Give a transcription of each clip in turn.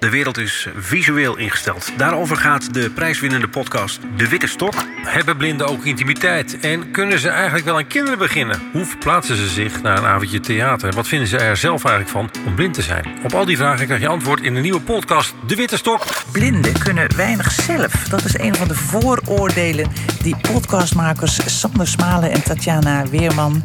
De wereld is visueel ingesteld. Daarover gaat de prijswinnende podcast De Witte Stok. Hebben blinden ook intimiteit? En kunnen ze eigenlijk wel aan kinderen beginnen? Hoe verplaatsen ze zich naar een avondje theater? En wat vinden ze er zelf eigenlijk van om blind te zijn? Op al die vragen krijg je antwoord in de nieuwe podcast De Witte Stok. Blinden kunnen weinig zelf. Dat is een van de vooroordelen die podcastmakers Sander Smalen en Tatjana Weerman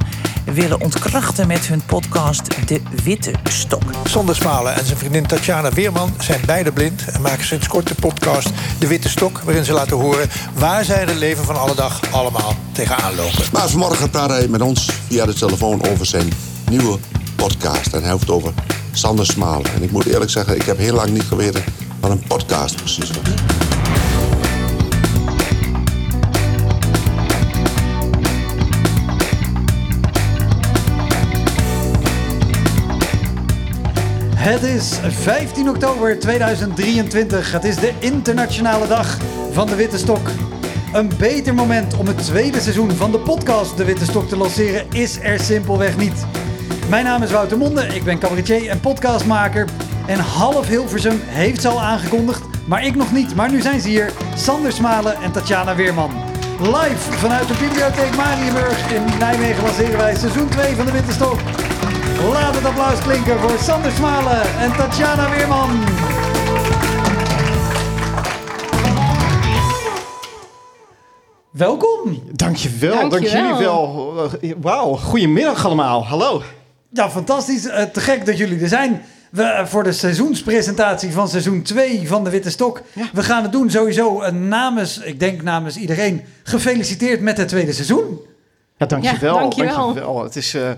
willen ontkrachten met hun podcast De Witte Stok. Sander Smalen en zijn vriendin Tatjana Weerman zijn beide blind en maken sinds kort de podcast De Witte Stok, waarin ze laten horen waar zij het leven van alle dag allemaal tegenaan lopen. Maar vanmorgen praat hij met ons via de telefoon over zijn nieuwe podcast. En hij heeft het over Sander Smalen. En ik moet eerlijk zeggen, ik heb heel lang niet geweten wat een podcast precies was. Het is 15 oktober 2023. Het is de internationale dag van de Witte Stok. Een beter moment om het tweede seizoen van de podcast De Witte Stok te lanceren is er simpelweg niet. Mijn naam is Wouter Monde, ik ben cabaretier en podcastmaker. En half Hilversum heeft ze al aangekondigd, maar ik nog niet. Maar nu zijn ze hier, Sander Smalen en Tatjana Weerman. Live vanuit de Bibliotheek Marienburg in Nijmegen lanceren wij seizoen 2 van de Witte Stok. Laat het applaus klinken voor Sander Smalen en Tatjana Weerman. Welkom. Dankjewel, dank Dankjewel. jullie wel. Wauw, goedemiddag allemaal. Hallo. Ja, fantastisch. Eh, te gek dat jullie er zijn. We, eh, voor de seizoenspresentatie van seizoen 2 van de Witte Stok. We gaan het doen sowieso eh, namens, ik denk namens iedereen, gefeliciteerd met het tweede seizoen. Ja, dankjewel. Ja, dankjewel. dankjewel. Het is, eh,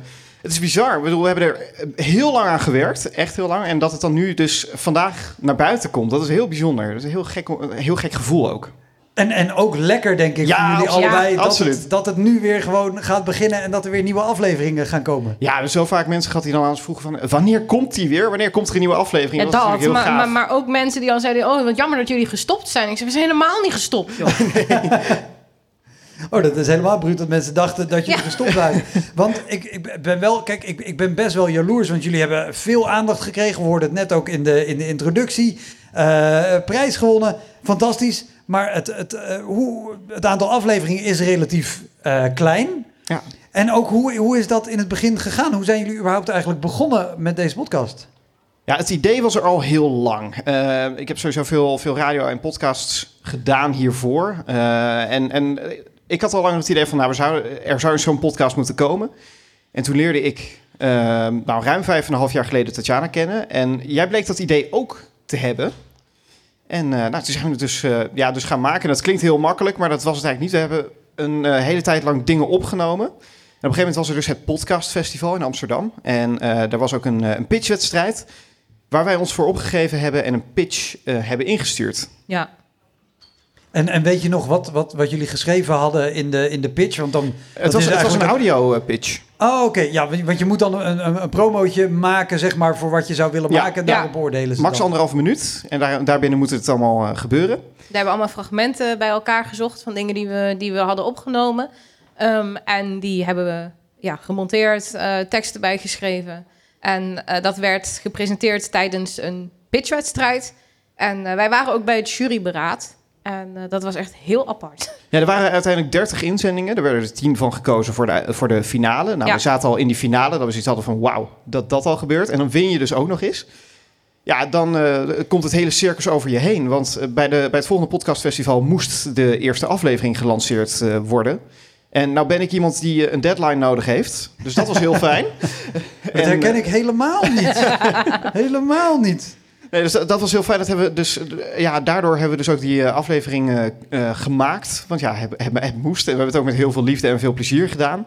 het is bizar. Ik bedoel, we hebben er eh, heel lang aan gewerkt. Echt heel lang. En dat het dan nu dus vandaag naar buiten komt, dat is heel bijzonder. Dat is een heel gek, een heel gek gevoel ook. En, en ook lekker, denk ik, Ja, voor jullie absoluut. allebei. Dat Absoluut. het, dat het nu weer gewoon gaat beginnen en dat er weer nieuwe afleveringen gaan komen. Ja, we hebben zo vaak mensen gehad die dan aan ons vroegen van... wanneer komt die weer? Wanneer komt er een nieuwe aflevering? Ja, dat is dat. natuurlijk heel Maar, gaaf. maar, maar ook mensen die al zeiden: Oh, wat jammer dat jullie gestopt zijn. Ik zei: We zijn helemaal niet gestopt. Joh. Oh, dat is helemaal bruut dat mensen dachten dat jullie Ja. gestopt waren. Want ik, ik ben wel, kijk, ik, ik ben best wel jaloers, want jullie hebben veel aandacht gekregen. We hoorden het net ook in de, in de introductie. Eh, prijs gewonnen, fantastisch. Maar het, het, eh, hoe, het aantal afleveringen is relatief eh, klein. Ja. En ook hoe, hoe is dat in het begin gegaan? Hoe zijn jullie überhaupt eigenlijk begonnen met deze podcast? Ja, het idee was er al heel lang. Ik heb sowieso veel, veel radio en podcasts gedaan hiervoor. Eh, en, en ik had al lang het idee van, nou, we zouden, er zou zo'n podcast moeten komen. En toen leerde ik eh, nou, ruim vijf en een half jaar geleden Tatjana kennen. En jij bleek dat idee ook te hebben. En eh, nou, toen zijn we het dus, eh, ja, dus gaan maken. Dat klinkt heel makkelijk, maar dat was het eigenlijk niet. We hebben een eh, hele tijd lang dingen opgenomen. En op een gegeven moment was er dus het podcastfestival in Amsterdam. En daar was ook een, een pitchwedstrijd waar wij ons voor opgegeven hebben en een pitch hebben ingestuurd. Ja. En, en weet je nog wat, wat, wat jullie geschreven hadden in de, in de pitch? Want dan, Het was, het was een eigenlijk- audio eh, pitch. Oh, oké. Ja, want je moet dan een, een, een promootje maken, zeg maar, voor wat je zou willen Ja. maken. En Ja. daarop oordelen ze Max dan. anderhalve minuut. En daar, daarbinnen moet het allemaal eh, gebeuren. Daar hebben we allemaal fragmenten bij elkaar gezocht van dingen die we, die we hadden opgenomen. Ehm, en die hebben we ja, gemonteerd, eh, teksten bijgeschreven. En eh, dat werd gepresenteerd tijdens een pitchwedstrijd. En eh, wij waren ook bij het juryberaad. En eh, dat was echt heel apart. Ja, er waren uiteindelijk 30 inzendingen. Er werden er 10 van gekozen voor de, voor de finale. Nou, Ja. we zaten al in die finale. Dat we zoiets hadden van wauw, dat dat al gebeurt. En dan win je dus ook nog eens. Ja, dan eh, komt het hele circus over je heen. Want eh, bij, de, bij het volgende podcastfestival moest de eerste aflevering gelanceerd eh, worden. En nou ben ik iemand die een deadline nodig heeft. Dus dat was heel fijn. Dat En, herken ik helemaal niet. helemaal niet. Nee, dus dat, dat was heel fijn. Dat hebben we dus, ja, daardoor hebben we dus ook die eh, aflevering eh, eh, gemaakt. Want ja, het, het, het moest. En we hebben het ook met heel veel liefde en veel plezier gedaan.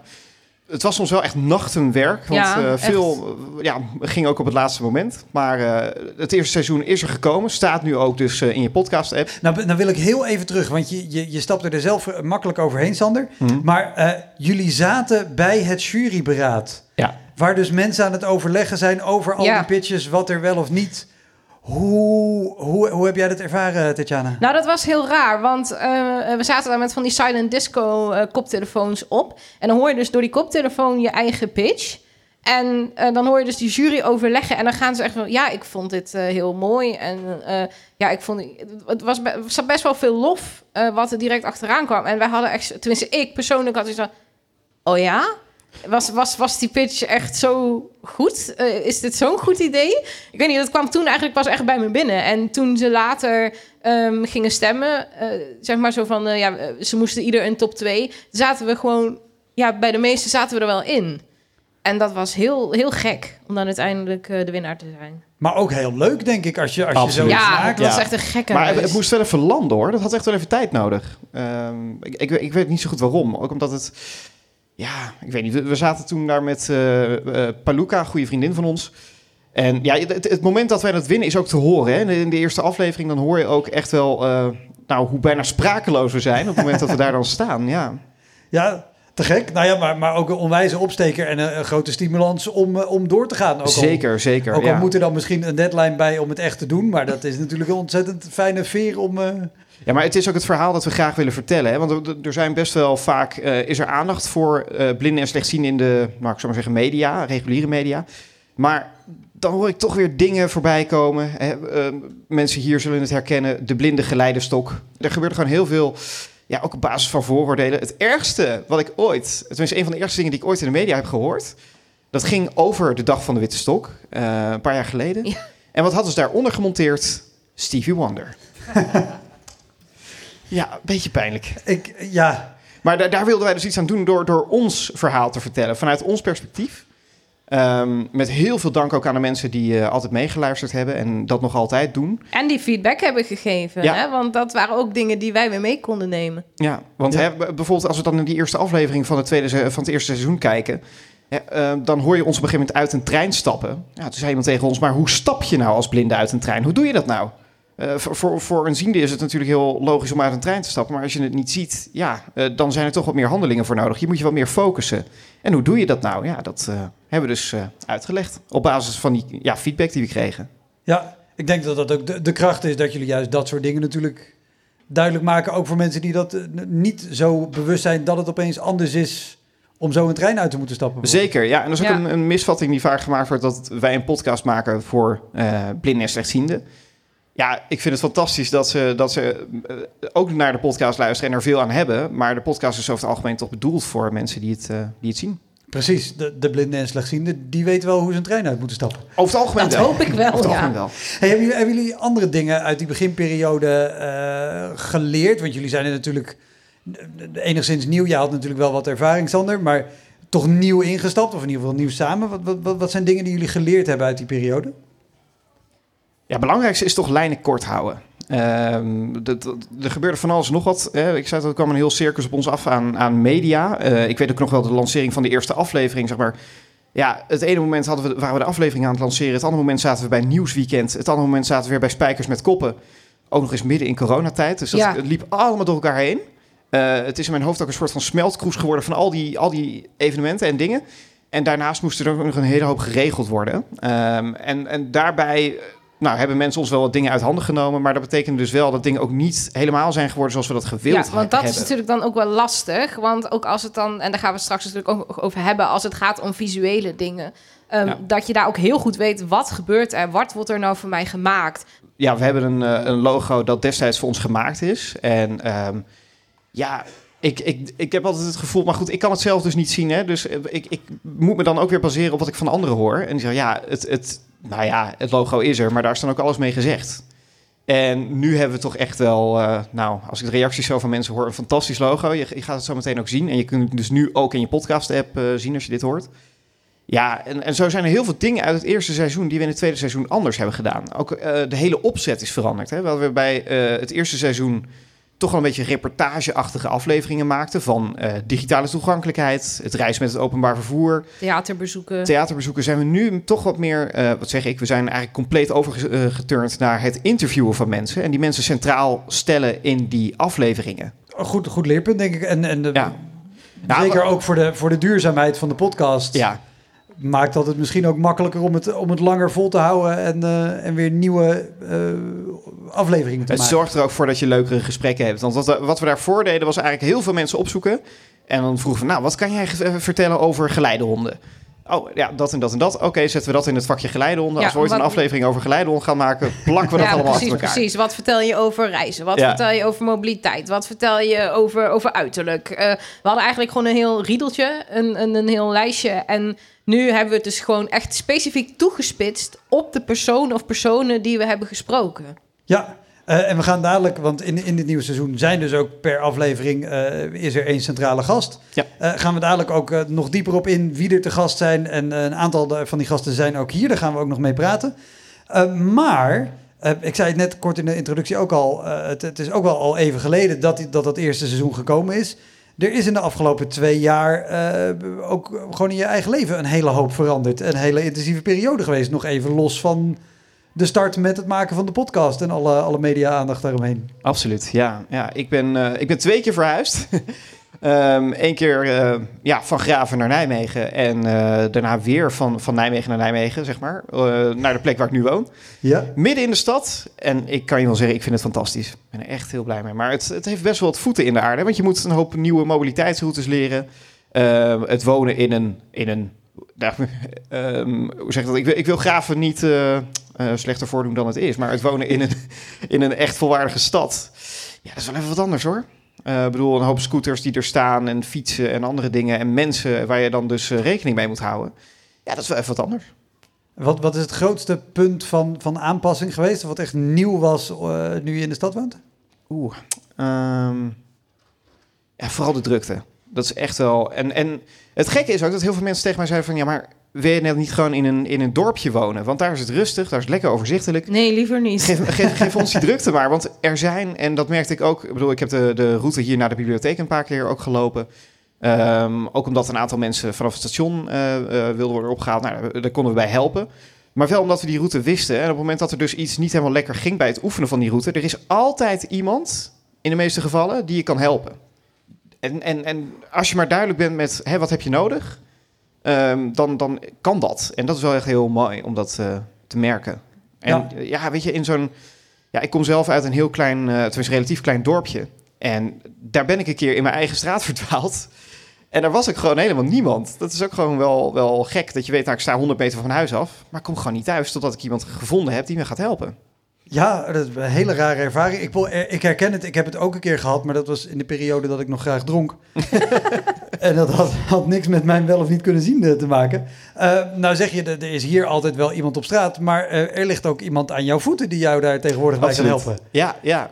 Het was soms wel echt nachtenwerk. Want Ja, eh, veel ja, ging ook op het laatste moment. Maar eh, het eerste seizoen is er gekomen. Staat nu ook dus eh, in je podcast-app. Nou, dan wil ik heel even terug, want je, je, je stapt er zelf makkelijk overheen, Sander. Maar eh, jullie zaten bij het juryberaad. Ja. Waar dus mensen aan het overleggen zijn over al Ja. die pitches, wat er wel of niet. Hoe, hoe, hoe heb jij dat ervaren, Tatjana? Nou, dat was heel raar, want eh, we zaten daar met van die silent disco eh, koptelefoons op. En dan hoor je dus door die koptelefoon je eigen pitch. En eh, dan hoor je dus die jury overleggen. En dan gaan ze echt van... Ja, ik vond dit heel mooi. En ja, ik vond... Het was best wel veel lof wat er direct achteraan kwam. En wij hadden echt... Tenminste, ik persoonlijk had iets van... Oh ja? Was, was, was die pitch echt zo goed? Eh, is dit zo'n goed idee? Ik weet niet, dat kwam toen eigenlijk pas echt bij me binnen. En toen ze later ehm, gingen stemmen... eh, zeg maar zo van... eh, ja, ze moesten ieder een top 2. Zaten we gewoon... Ja, bij de meeste zaten we er wel in. En dat was heel, heel gek om dan uiteindelijk eh, de winnaar te zijn. Maar ook heel leuk, denk ik, als je, als je zoiets Ja, maakt. dat was Ja. echt een gekke Maar het, moest wel even landen hoor. Dat had echt wel even tijd nodig. Ehm, ik, ik weet niet zo goed waarom. Ook omdat het. Ja, ik weet niet. We, zaten toen daar met eh, Paluca, goede vriendin van ons. En ja, het, het moment dat wij dat winnen is ook te horen. Hè? In, de, eerste aflevering dan hoor je ook echt wel. eh, nou, hoe bijna sprakeloos we zijn op het moment dat we daar dan staan. Ja. Ja, te gek. Nou ja, maar, maar ook een onwijze opsteker en een, een grote stimulans om, om door te gaan. Ook al- zeker, zeker. Ook al ja. moet er dan misschien een deadline bij om het echt te doen. Maar dat is natuurlijk een ontzettend fijne veer om... Ja, maar het is ook het verhaal dat we graag willen vertellen. Hè? Want er, er zijn best wel vaak eh, is er aandacht voor eh, blinden en slechtzienden in de, nou, ik zou maar zeggen, media, reguliere media. Maar dan hoor ik toch weer dingen voorbij komen. Hè? Eh, mensen hier zullen het herkennen, de blinde geleidestok. Er gebeurt gewoon heel veel, ja, ook op basis van vooroordelen. Het ergste wat ik ooit, tenminste een van de eerste dingen die ik ooit in de media heb gehoord, dat ging over de dag van de witte stok, eh, een paar jaar geleden. Ja. En wat hadden ze daaronder gemonteerd? Stevie Wonder. Ja, een beetje pijnlijk. ik, ja, Maar da- daar wilden wij dus iets aan doen door, door ons verhaal te vertellen. Vanuit ons perspectief. Ehm, met heel veel dank ook aan de mensen die eh, altijd meegeluisterd hebben en dat nog altijd doen. En die feedback hebben gegeven. Ja. Hè? Want dat waren ook dingen die wij weer mee konden nemen. Ja, want Ja. Hè, bijvoorbeeld als we dan in die eerste aflevering van het, tweede, van het eerste seizoen kijken... Hè, eh, dan hoor je ons op een gegeven moment uit een trein stappen. Ja, toen zei iemand tegen ons, maar hoe stap je nou als blinde uit een trein? Hoe doe je dat nou? Eh, voor, voor, voor een ziende is het natuurlijk heel logisch om uit een trein te stappen. Maar als je het niet ziet, ja, eh, dan zijn er toch wat meer handelingen voor nodig. Je moet je wat meer focussen. En hoe doe je dat nou? Ja, dat eh, hebben we dus eh, uitgelegd. Op basis van die ja, feedback die we kregen. ja, ik denk dat dat ook de, de kracht is dat jullie juist dat soort dingen natuurlijk duidelijk maken. Ook voor mensen die dat niet zo bewust zijn dat het opeens anders is om zo een trein uit te moeten stappen. Zeker, ja. En dat is ook Ja. een, een misvatting die vaak gemaakt wordt... dat wij een podcast maken voor eh blinden en slechtzienden. Ja, ik vind het fantastisch dat ze, dat ze eh, ook naar de podcast luisteren... en er veel aan hebben. Maar de podcast is over het algemeen toch bedoeld voor mensen die het, eh, die het zien. Precies, de, de blinden en slechtzienden, die weten wel hoe ze een trein uit moeten stappen. Over het algemeen Dat wel. hoop ik wel, Over het ja. algemeen wel. Hey, hebben, jullie, hebben jullie andere dingen uit die beginperiode eh, geleerd? Want jullie zijn er natuurlijk enigszins nieuw. Je had natuurlijk wel wat ervaring, Sander, maar toch nieuw ingestapt, of in ieder geval nieuw samen. Wat, wat, wat, wat zijn dingen die jullie geleerd hebben uit die periode? Ja, het belangrijkste is toch lijnen kort houden. Ehm, dat- dat- er gebeurde van alles nog wat. Hè. Ik zei dat er kwam een heel circus op ons af aan, aan media. Eh, ik weet ook nog wel de lancering van de eerste aflevering, zeg maar. Ja, het ene moment hadden we, waren we de aflevering aan het lanceren. Het andere moment zaten we bij Nieuwsweekend. Het andere moment zaten we weer bij Spijkers met Koppen. Ook nog eens midden in coronatijd. Dus dat, Ja. het liep allemaal door elkaar heen. Eh, het is in mijn hoofd ook een soort van smeltkroes geworden van al die, al die evenementen en dingen. En daarnaast moest er ook nog een hele hoop geregeld worden. Ehm, en, en daarbij eh, nou, hebben mensen ons wel wat dingen uit handen genomen. Maar dat betekent dus wel dat dingen ook niet helemaal zijn geworden zoals we dat gewild Ja, want dat hebben. is natuurlijk dan ook wel lastig. Want ook als het dan, en daar gaan we straks natuurlijk ook over hebben, als het gaat om visuele dingen. ehm, Ja. Dat je daar ook heel goed weet wat gebeurt er, wat wordt er nou voor mij gemaakt. Ja, we hebben een, eh, een logo dat destijds voor ons gemaakt is. En ehm, ja, ik, ik, ik heb altijd het gevoel... Maar goed, ik kan het zelf dus niet zien. Hè? Dus eh, ik, ik moet me dan ook weer baseren op wat ik van anderen hoor. En die zeggen, ja, het, het, nou ja, het logo is er, maar daar is dan ook alles mee gezegd. En nu hebben we toch echt wel, eh, nou, als ik de reacties zo van mensen hoor, een fantastisch logo. Je, je gaat het zo meteen ook zien. En je kunt het dus nu ook in je podcast-app eh, zien als je dit hoort. Ja, en, en zo zijn er heel veel dingen uit het eerste seizoen die we in het tweede seizoen anders hebben gedaan. Ook eh, de hele opzet is veranderd. Hè? Waar we bij het eerste seizoen toch wel een beetje reportageachtige afleveringen maakten van eh, digitale toegankelijkheid, het reizen met het openbaar vervoer, Theaterbezoeken. theaterbezoeken. Zijn we nu toch wat meer, eh, wat zeg ik, we zijn eigenlijk compleet overgeturnd naar het interviewen van mensen en die mensen centraal stellen in die afleveringen. Een Goed, goed leerpunt, denk ik. En, en de- Ja. Ja, zeker maar- ook voor de, voor de duurzaamheid van de podcast. Ja, Maakt dat het misschien ook makkelijker om het, om het langer vol te houden en, eh, en weer nieuwe eh, afleveringen te Het maken. zorgt er ook voor dat je leukere gesprekken hebt. Want wat, we- wat we daarvoor deden was eigenlijk heel veel mensen opzoeken. En dan vroegen we, nou, wat kan jij eh, vertellen over geleidehonden? Oh, ja, dat en dat en dat. Oké, zetten we dat in het vakje geleidehonden. Ja, Als we ooit een aflevering over geleidehonden gaan maken, plakken we dat ja, allemaal precies, achter elkaar. precies. Wat vertel je over reizen? Wat Ja. vertel je over mobiliteit? Wat vertel je over, over uiterlijk? Eh, we hadden eigenlijk gewoon een heel riedeltje, een, een, een heel lijstje. En nu hebben we het dus gewoon echt specifiek toegespitst op de persoon of personen die we hebben gesproken. Ja, eh, en we gaan dadelijk, want in, in dit nieuwe seizoen zijn dus ook per aflevering eh, is er één centrale gast. Ja. Eh, gaan we dadelijk ook nog dieper op in wie er te gast zijn. En een aantal van die gasten zijn ook hier, daar gaan we ook nog mee praten. Eh, maar, eh, ik zei het net kort in de introductie ook al, eh, het, het is ook wel al even geleden dat, die- dat dat eerste seizoen gekomen is. Er is in de afgelopen twee jaar eh, ook gewoon in je eigen leven een hele hoop veranderd. Een hele intensieve periode geweest, nog even los van de start met het maken van de podcast en alle, alle media-aandacht daaromheen. Absoluut, ja. ja ik, ben, eh, ik ben twee keer verhuisd. Eén keer eh, ja, van Graven naar Nijmegen en eh, daarna weer van, van Nijmegen naar Nijmegen, zeg maar. eh, naar de plek waar ik nu woon. Ja, Midden in de stad. En ik kan je wel zeggen, ik vind het fantastisch. Ik ben er echt heel blij mee. Maar het, het heeft best wel wat voeten in de aarde. Want je moet een hoop nieuwe mobiliteitsroutes leren. Eh, het wonen in een... In een nou, ehm, hoe zeg ik dat? Ik wil, ik wil Graven niet slechter voordoen dan het is. Maar het wonen in een, in een echt volwaardige stad... Ja, dat is wel even wat anders hoor. Eh, bedoel, een hoop scooters die er staan en fietsen en andere dingen. En mensen waar je dan dus eh, rekening mee moet houden. Ja, dat is wel even wat anders. wat, wat is het grootste punt van, van aanpassing geweest? Wat echt nieuw was eh, nu je in de stad woont? Oeh. ehm, ja, vooral de drukte. Dat is echt wel. En, en het gekke is ook dat heel veel mensen tegen mij zeiden van ja, maar wil je net niet gewoon in een, in een dorpje wonen? Want daar is het rustig, daar is het lekker overzichtelijk. Nee, liever niet. Geef, geef, geef ons die drukte maar. Want er zijn, en dat merkte ik ook. Ik bedoel, ik heb de, de route hier naar de bibliotheek een paar keer ook gelopen. Ehm, ook omdat een aantal mensen vanaf het station eh, eh, wilden worden opgehaald. Nou, daar konden we bij helpen. Maar wel omdat we die route wisten. En op het moment dat er dus iets niet helemaal lekker ging bij het oefenen van die route. Er is altijd iemand, in de meeste gevallen, die je kan helpen. En, en, en als je maar duidelijk bent met hè, wat heb je nodig, ehm, dan, dan kan dat. En dat is wel echt heel mooi om dat eh, te merken. En Ja. ja. weet je, in zo'n. Ja, ik kom zelf uit een heel klein, eh tenminste relatief klein dorpje. En daar ben ik een keer in mijn eigen straat verdwaald. En daar was ik gewoon helemaal niemand. Dat is ook gewoon wel, wel gek dat je weet, nou, ik sta 100 meter van huis af. Maar ik kom gewoon niet thuis totdat ik iemand gevonden heb die me gaat helpen. Ja, dat is een hele rare ervaring. Ik, eh, ik herken het, ik heb het ook een keer gehad, maar dat was in de periode dat ik nog graag dronk. en dat had, had niks met mijn wel of niet kunnen zien eh, te maken. Eh, nou zeg je, er is hier altijd wel iemand op straat, maar er ligt ook iemand aan jouw voeten die jou daar tegenwoordig bij kan Absoluut. helpen. Ja, ja.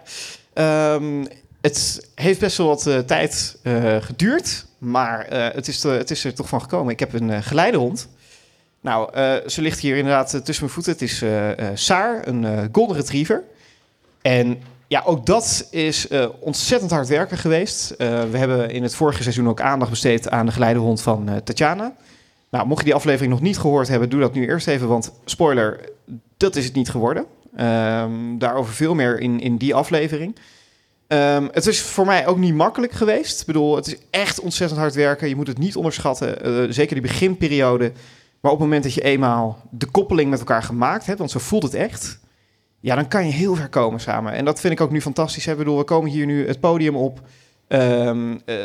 Ehm, het heeft best wel wat tijd geduurd, maar het, is er- het is er toch van gekomen. Ik heb een eh, geleidehond. Nou, eh, ze ligt hier inderdaad eh, tussen mijn voeten. Het is eh Saar, een golden retriever. En ja, ook dat is ontzettend hard werken geweest. We hebben in het vorige seizoen ook aandacht besteed aan de geleidehond van eh, Tatjana. Nou, mocht je die aflevering nog niet gehoord hebben, doe dat nu eerst even, want spoiler, dat is het niet geworden. Ehm, daarover veel meer in, in die aflevering. Ehm, het is voor mij ook niet makkelijk geweest. Ik bedoel, het is echt ontzettend hard werken. Je moet het niet onderschatten. Zeker die beginperiode. Maar op het moment dat je eenmaal de koppeling met elkaar gemaakt hebt, want zo voelt het echt. Ja, dan kan je heel ver komen samen. En dat vind ik ook nu fantastisch. hè. Ik bedoel, we komen hier nu het podium op. Ehm, eh,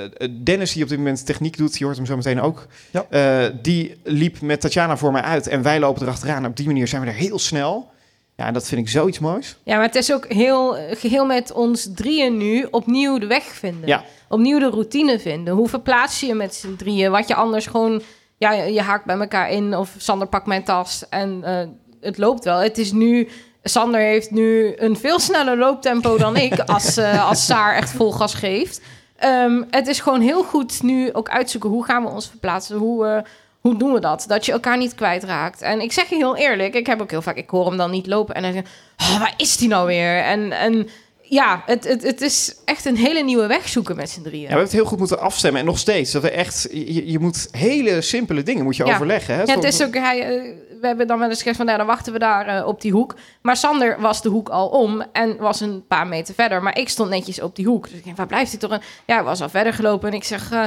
Dennis, die op dit moment techniek doet, je hoort hem zo meteen ook. Ja. Eh, die liep met Tatjana voor mij uit. En wij lopen erachteraan. Op die manier zijn we er heel snel. Ja, en dat vind ik zoiets moois. Ja, maar het is ook heel eh, geheel met ons drieën nu opnieuw de weg vinden. Ja. Opnieuw de routine vinden. Hoe verplaats je je met z'n drieën? Wat je anders gewoon... Ja, je haakt bij elkaar in of Sander pakt mijn tas en eh, het loopt wel. Het is nu... Sander heeft nu een veel sneller looptempo dan ik als, eh, als Saar echt vol gas geeft. Ehm, het is gewoon heel goed nu ook uitzoeken hoe gaan we ons verplaatsen. Hoe, eh, hoe doen we dat? Dat je elkaar niet kwijtraakt. En ik zeg je heel eerlijk, ik heb ook heel vaak, ik hoor hem dan niet lopen en dan zeg oh, waar is die nou weer? En, en ja, het, het, het is echt een hele nieuwe weg zoeken met z'n drieën. Ja, we hebben het heel goed moeten afstemmen. En nog steeds. Dat we echt, je, je moet hele simpele dingen moet je Ja. overleggen. Hè? Ja, het is ook, hij, eh, we hebben dan wel eens gezegd van, nou, dan wachten we daar eh, op die hoek. Maar Sander was de hoek al om en was een paar meter verder. Maar ik stond netjes op die hoek. Dus ik denk, waar blijft hij toch? Ja, hij was al verder gelopen. En ik zeg, eh,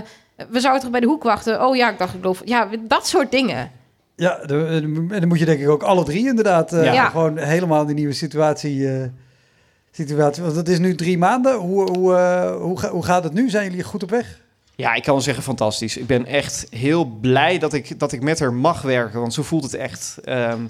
we zouden toch bij de hoek wachten? Oh ja, ik dacht, ik geloof... Ja, dat soort dingen. Ja, en dan moet je denk ik ook alle drie inderdaad eh, Ja. gewoon helemaal in die nieuwe situatie, eh, situatie. Want het is nu drie maanden. Hoe, hoe, eh, hoe, ga- hoe gaat het nu? Zijn jullie goed op weg? Ja, ik kan wel zeggen fantastisch. Ik ben echt heel blij dat ik, dat ik met haar mag werken, want zo voelt het echt. Ehm,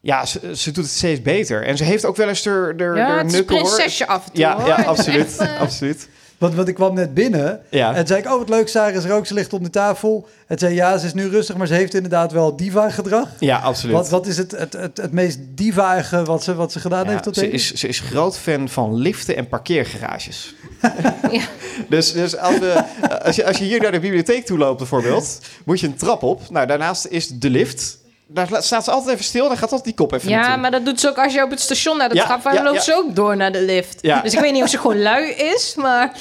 ja, ze, ze doet het steeds beter. En ze heeft ook wel eens de, de, Ja, de het is hoor. af en toe, Ja, hoor. ja absoluut. echt, eh, absoluut. Want, want ik kwam net binnen Ja. en zei ik, oh wat leuk, Sarah is er ook, ze ligt op de tafel. En zei, ja, ze is nu rustig, maar ze heeft inderdaad wel diva-gedrag. Ja, absoluut. Wat, wat is het, het, het, het meest diva wat ze, wat ze gedaan Ja, heeft tot ze, is, ze is groot fan van liften en parkeergarages. Ja. Dus, dus als, we, als, je, als je hier naar de bibliotheek toe loopt bijvoorbeeld, moet je een trap op. Nou, daarnaast is de lift. Daar staat ze altijd even stil, dan gaat altijd die kop even Ja, naartoe. maar dat doet ze ook als je op het station naar de Ja, trap gaat. ja, Dan loopt ja. ze ook door naar de lift. Dus ik weet niet of ze gewoon lui is, maar...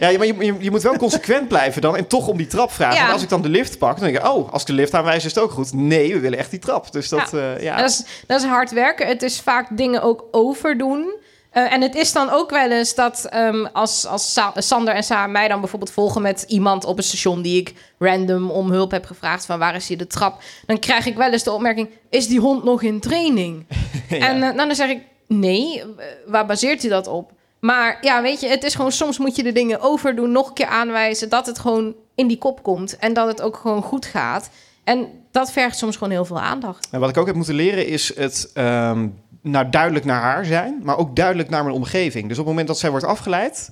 Ja, maar je, je, je moet wel consequent blijven dan en toch om die trap vragen. Want als ik dan de lift pak, dan denk ik, oh, als ik de lift aanwijs is het ook goed. Nee, we willen echt die trap. Dus dat, Ja. ja. Dat, is, dat is hard werken. Het is vaak dingen ook overdoen. Eh, en het is dan ook wel eens dat ehm, als, als Sa- Sander en Sa mij dan bijvoorbeeld volgen met iemand op een station die ik random om hulp heb gevraagd van waar is hier de trap, dan krijg ik wel eens de opmerking: is die hond nog in training? En eh, dan zeg ik: nee, eh, waar baseert u dat op? Maar ja, weet je, het is gewoon soms moet je de dingen overdoen, nog een keer aanwijzen dat het gewoon in die kop komt en dat het ook gewoon goed gaat. En dat vergt soms gewoon heel veel aandacht. En wat ik ook heb moeten leren is het ehm, nou duidelijk naar haar zijn, maar ook duidelijk naar mijn omgeving. Dus op het moment dat zij wordt afgeleid,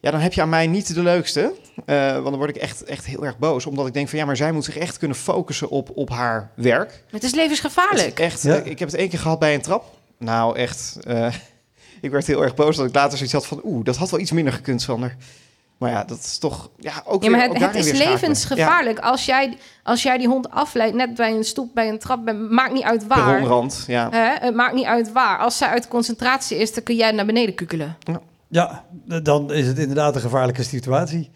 ja, dan heb je aan mij niet de leukste. Eh, want dan word ik echt, echt heel erg boos, omdat ik denk van ja, maar zij moet zich echt kunnen focussen op, op haar werk. Het is Het levensgevaarlijk. is echt, Ja. ik, ik heb het één keer gehad bij een trap. Nou, echt. eh, ik werd heel erg boos dat ik later zoiets had van... Oeh, dat had wel iets minder gekund, Sander. Maar ja, dat is toch... Ja, ook Ja, maar weer- het, ook het is levensgevaarlijk. Als, jij, als jij die hond afleidt, net bij een stoep, bij een trap, bij- maakt niet uit Ja, waar. perronrand, ja. Hè? Het maakt niet uit waar. Als zij uit concentratie is, dan kun jij naar beneden kukelen. Ja, dan is het inderdaad een gevaarlijke situatie.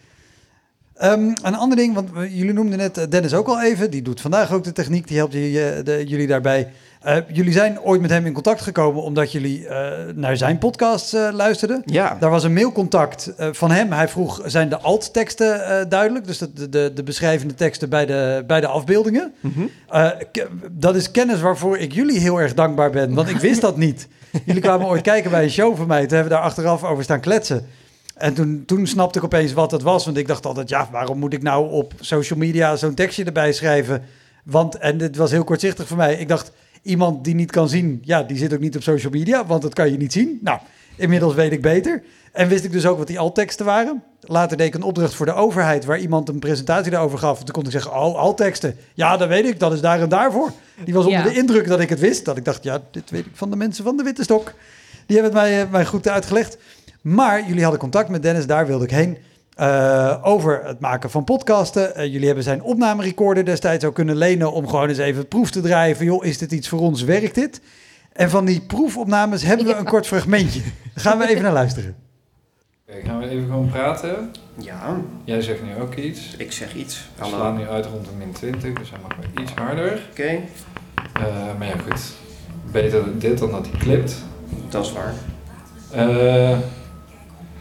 Ehm, een ander ding, want jullie noemden net eh, Dennis ook al even. Die doet vandaag ook de techniek, die helpt eh, de- jullie daarbij. Eh, jullie zijn ooit met hem in contact gekomen omdat jullie eh, naar zijn podcast eh, luisterden. Ja, Daar was een mailcontact van hem. Hij vroeg, zijn de alt-teksten duidelijk? Dus de, de, de beschrijvende teksten bij de, bij de afbeeldingen. Mhm. Dat is kennis waarvoor ik jullie heel erg dankbaar ben, want ik wist dat niet. Jullie kwamen ooit kijken bij een show van mij. Toen hebben we daar achteraf over staan kletsen. En toen, toen snapte ik opeens wat het was. Want ik dacht altijd, ja, waarom moet ik nou op social media zo'n tekstje erbij schrijven? Want, en dit was heel kortzichtig voor mij. Ik dacht, iemand die niet kan zien, ja, die zit ook niet op social media, want dat kan je niet zien. Nou, inmiddels weet ik beter. En wist ik dus ook wat die altteksten waren. Later deed ik een opdracht voor de overheid, waar iemand een presentatie daarover gaf. Toen kon ik zeggen, oh, altteksten. Ja, dat weet ik, dat is daar en daarvoor. Die was onder Ja. de indruk dat ik het wist. Dat ik dacht, ja, dit weet ik van de mensen van de Witte Stok. Die hebben het mij, eh, mij goed uitgelegd. Maar jullie hadden contact met Dennis, daar wilde ik heen. Eh, over het maken van podcasten. Eh, jullie hebben zijn opnamerecorder destijds ook kunnen lenen om gewoon eens even proef te draaien van joh, is dit iets voor ons, werkt dit? En van die proefopnames hebben we een kort fragmentje. Daar gaan we even naar luisteren. Oké, gaan we even gewoon praten. ja, Jij zegt nu ook iets. ik zeg iets. We slaan nu uit rond de min 20, dus hij mag weer iets harder. Oké, Eh, maar ja, goed. Beter dit dan dat hij klipt. dat is waar. Eh,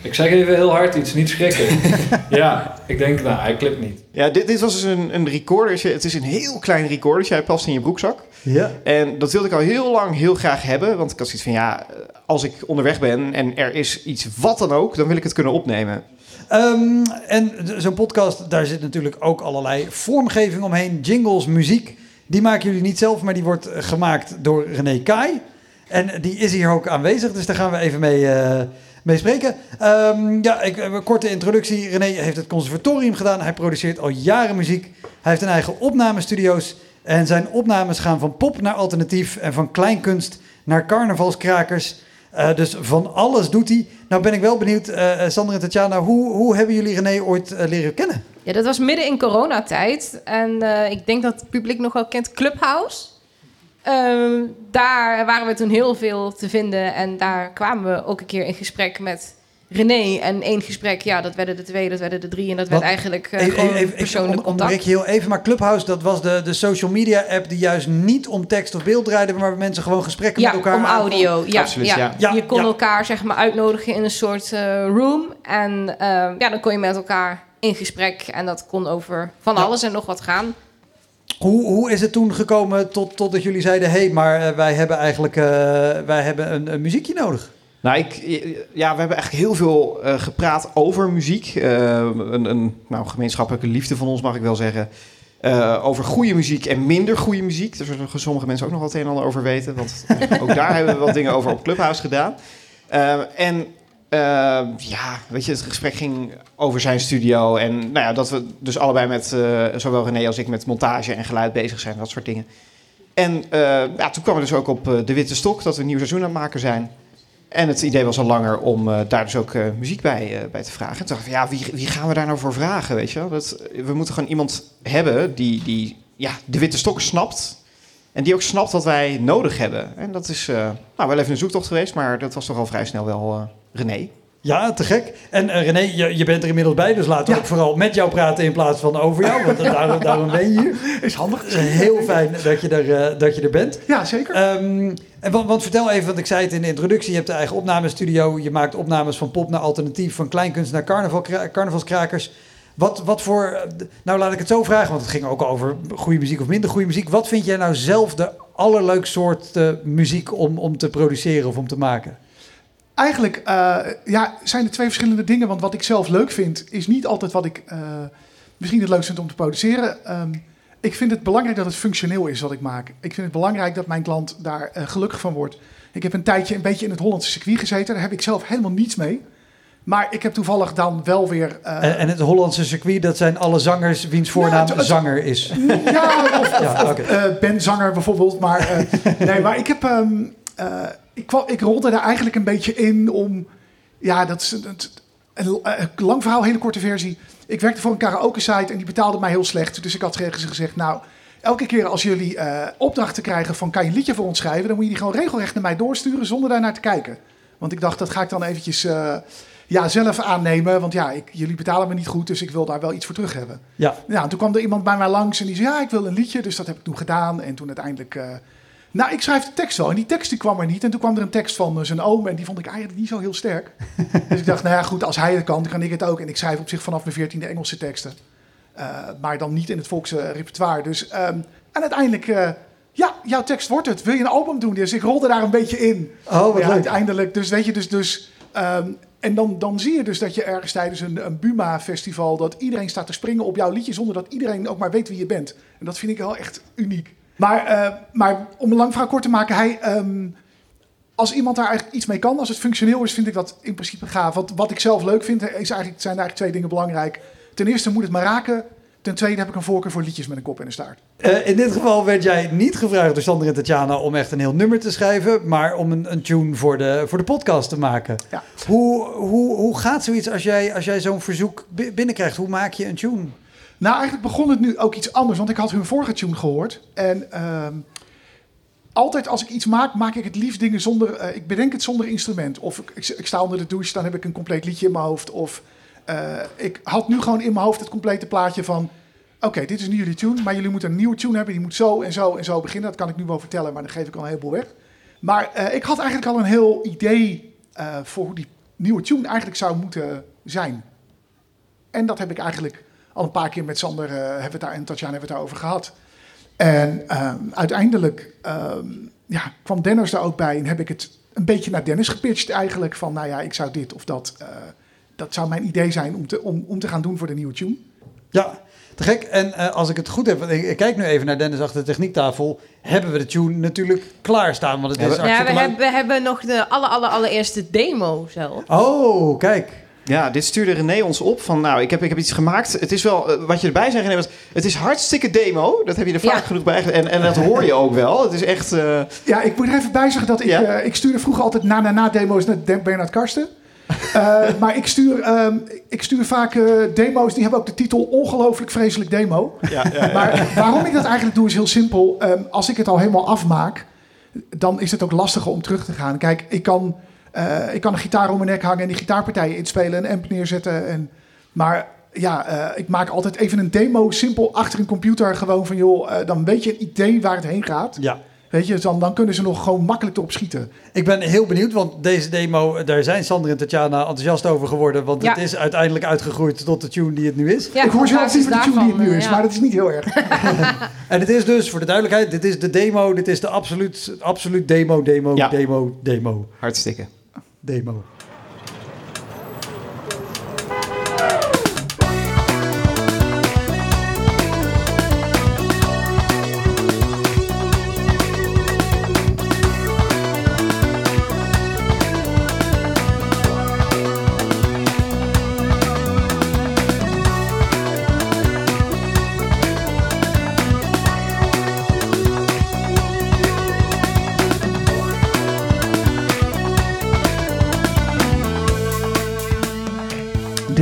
ik zeg even heel hard iets, niet schrikken. ja, ik denk, nou, hij klipt niet. Ja, dit, dit was dus een, een recordertje. Het is een heel klein recordertje. Hij past in je broekzak. Ja. En dat wilde ik al heel lang heel graag hebben. Want ik had zoiets van, ja, als ik onderweg ben en er is iets wat dan ook, dan wil ik het kunnen opnemen. Ehm, en zo'n podcast, daar zit natuurlijk ook allerlei vormgeving omheen. Jingles, muziek. Die maken jullie niet zelf, maar die wordt eh, gemaakt door René Kai. En die is hier ook aanwezig, dus daar gaan we even mee, eh, mee spreken. Ehm, ja, ik, een korte introductie. René heeft het conservatorium gedaan. Hij produceert al jaren muziek. Hij heeft een eigen opnamestudio's. En zijn opnames gaan van pop naar alternatief en van kleinkunst naar carnavalskrakers. Eh, dus van alles doet hij. Nou ben ik wel benieuwd, eh, Sander en Tatjana, hoe, hoe hebben jullie René ooit eh, leren kennen? Ja, dat was midden in coronatijd. En eh, ik denk dat het publiek nog wel kent Clubhouse. Ehm, daar waren we toen heel veel te vinden. En daar kwamen we ook een keer in gesprek met René. En één gesprek, ja, dat werden de twee, dat werden de drie. En dat werd eigenlijk eh, Even- gewoon even- ik persoonlijk on- onderbreek contact. je heel even, maar Clubhouse, dat was de, de social media app die juist niet om tekst of beeld draaide, maar waar mensen gewoon gesprekken Ja, met elkaar om audio. Ja, Absoluut, ja. ja. Ja, je kon ja. elkaar zeg maar uitnodigen in een soort eh, room. En ehm, ja, dan kon je met elkaar in gesprek. En dat kon over van Ja. alles en nog wat gaan. Hoe, hoe is het toen gekomen tot, totdat jullie zeiden, hé, hey, maar eh, wij hebben eigenlijk eh, wij hebben een, een muziekje nodig? Nou, ik, ja, we hebben eigenlijk heel veel eh, gepraat over muziek. Eh, een, een nou, gemeenschappelijke liefde van ons, mag ik wel zeggen. Eh, over goede muziek en minder goede muziek. Daar zullen sommige mensen ook nog wat een en ander over weten. Want ook daar hebben we wat dingen over op Clubhouse gedaan. Eh, en eh, ja, weet je, het gesprek ging over zijn studio. En nou ja, dat we dus allebei met, eh, zowel René als ik, met montage en geluid bezig zijn. Dat soort dingen. En eh, ja, toen kwam we dus ook op eh, De Witte Stok, dat we een nieuw seizoen aan het maken zijn. En het idee was al langer om daar dus ook muziek bij, bij te vragen. En toen dacht ik, ja, wie, wie gaan we daar nou voor vragen, weet je? Dat, we moeten gewoon iemand hebben die, die ja, De Witte Stok snapt. En die ook snapt wat wij nodig hebben. En dat is nou, wel even een zoektocht geweest, maar dat was toch al vrij snel wel René. Ja, te gek. En eh, René, je, je bent er inmiddels bij, dus laten we ook vooral met jou praten in plaats van over jou. Want eh, daarom, daarom ben je hier. Is handig. Is heel fijn dat je er, eh, dat je er bent. Ja, zeker. Ehm, en want, want vertel even, want ik zei het in de introductie, je hebt een eigen opnamestudio. Je maakt opnames van pop naar alternatief, van kleinkunst naar carnaval, carnavalskrakers. Wat, wat voor, nou laat ik het zo vragen, want het ging ook over goede muziek of minder goede muziek. Wat vind jij nou zelf de allerleukste soort muziek om, om te produceren of om te maken? Eigenlijk eh, ja, zijn er twee verschillende dingen. Want wat ik zelf leuk vind, is niet altijd wat ik eh, misschien het leukst vind om te produceren. Ehm, ik vind het belangrijk dat het functioneel is wat ik maak. Ik vind het belangrijk dat mijn klant daar eh, gelukkig van wordt. Ik heb een tijdje een beetje in het Hollandse circuit gezeten. Daar heb ik zelf helemaal niets mee. Maar ik heb toevallig dan wel weer... En, en het Hollandse circuit, dat zijn alle zangers wiens voornaam zanger is. Ja, of, of, Ja, of, Ben Zanger bijvoorbeeld. Maar, nee, maar ik heb... ehm, eh, ik, kwam, ik rolde daar eigenlijk een beetje in om... Ja, dat is een, een, een lang verhaal, hele korte versie. Ik werkte voor een karaoke-site en die betaalde mij heel slecht. Dus ik had tegen ze gezegd, nou... Elke keer als jullie eh, opdrachten krijgen van... kan je een liedje voor ons schrijven... dan moet je die gewoon regelrecht naar mij doorsturen zonder daar naar te kijken. Want ik dacht, dat ga ik dan eventjes eh, ja, zelf aannemen. Want ja, ik, jullie betalen me niet goed... dus ik wil daar wel iets voor terug hebben. Ja, Ja, en toen kwam er iemand bij mij langs en die zei: Ja, ik wil een liedje. Dus dat heb ik toen gedaan. En toen uiteindelijk. eh, nou, ik schrijf de tekst wel. En die tekst die kwam er niet. En toen kwam er een tekst van eh, zijn oom. En die vond ik eigenlijk niet zo heel sterk. dus ik dacht: Nou ja, goed, als hij het kan, dan kan ik het ook. En ik schrijf op zich vanaf mijn veertiende Engelse teksten. Eh, maar dan niet in het volkse repertoire. Dus, ehm, en uiteindelijk. eh, ja, jouw tekst wordt het. Wil je een album doen? Dus ik rolde daar een beetje in. oh wat ja, leuk. uiteindelijk. Dus weet je, dus. dus ehm, en dan, dan zie je dus dat je ergens tijdens een, een Buma-festival. dat iedereen staat te springen op jouw liedje. zonder dat iedereen ook maar weet wie je bent. En dat vind ik wel echt uniek. Maar, eh, maar om een lang verhaal kort te maken, hij. ehm, als iemand daar eigenlijk iets mee kan, als het functioneel is, vind ik dat in principe gaaf. Want wat ik zelf leuk vind, is eigenlijk, zijn eigenlijk twee dingen belangrijk. Ten eerste moet het maar raken. Ten tweede heb ik een voorkeur voor liedjes met een kop en een staart. Eh, in dit geval werd jij niet gevraagd door Sander en Tatjana om echt een heel nummer te schrijven, maar om een, een tune voor de, voor de podcast te maken. Ja. Hoe, hoe, hoe gaat zoiets als jij, als jij zo'n verzoek bi- binnenkrijgt? Hoe maak je een tune? Nou, eigenlijk begon het nu ook iets anders, want ik had hun vorige tune gehoord. En ehm, altijd als ik iets maak, maak ik het liefst dingen zonder... eh, ik bedenk het zonder instrument. Of ik, ik, sta onder de douche, dan heb ik een compleet liedje in mijn hoofd. Of eh, ik had nu gewoon in mijn hoofd het complete plaatje van... Oké, dit is nu jullie tune, maar jullie moeten een nieuwe tune hebben. Die moet zo en zo en zo beginnen. Dat kan ik nu wel vertellen, maar dan geef ik al een heleboel weg. Maar eh, ik had eigenlijk al een heel idee voor hoe die nieuwe tune eigenlijk zou moeten zijn. En dat heb ik eigenlijk al een paar keer met Sander eh, hebben we het daar, en Tatjana hebben we het daarover gehad. En ehm, uiteindelijk ehm, ja, kwam Dennis daar ook bij en heb ik het een beetje naar Dennis gepitcht eigenlijk. Van nou ja, ik zou dit of dat, eh, dat zou mijn idee zijn om te, om, om te gaan doen voor de nieuwe tune. Ja, te gek. En eh, als ik het goed heb, ik, ik kijk nu even naar Dennis achter de techniektafel, hebben we de tune natuurlijk klaarstaan. Want het is Ja, we hebben, we hebben nog de aller, aller, allereerste demo zelf. Oh, kijk. Ja, dit stuurde René ons op van, nou, ik heb, ik heb iets gemaakt. Het is wel, eh, wat je erbij zei René, was, het is hartstikke demo. Dat heb je er vaak Ja. genoeg bij. En, en dat hoor je ook wel. Het is echt, eh, Ja, ik moet er even bij zeggen dat ik, Ja? eh, ik stuurde vroeger altijd na na na demo's naar Bernard Karsten. Eh, maar ik stuur, ehm, ik stuur vaak eh, demo's, die hebben ook de titel Ongelooflijk Vreselijk Demo. ja, ja, ja. Maar waarom ik dat eigenlijk doe is heel simpel. Ehm, als ik het al helemaal afmaak, dan is het ook lastiger om terug te gaan. Kijk, ik kan, eh, ik kan een gitaar om mijn nek hangen en die gitaarpartijen inspelen en amp neerzetten. En, maar ja, eh, ik maak altijd even een demo simpel achter een computer. Gewoon van joh, eh, dan weet je een idee waar het heen gaat. Ja. Weet je, dan, dan kunnen ze nog gewoon makkelijk erop schieten. Ik ben heel benieuwd, want deze demo, daar zijn Sander en Tatjana enthousiast over geworden. Want het is uiteindelijk uitgegroeid tot de tune die het nu is. Ja, ik hoor niet van de tune die het nu is, maar dat is niet heel erg. En het is dus, voor de duidelijkheid, dit is de demo. Dit is de absoluut, absoluut demo, demo, Ja. demo, demo. hartstikke. da imamo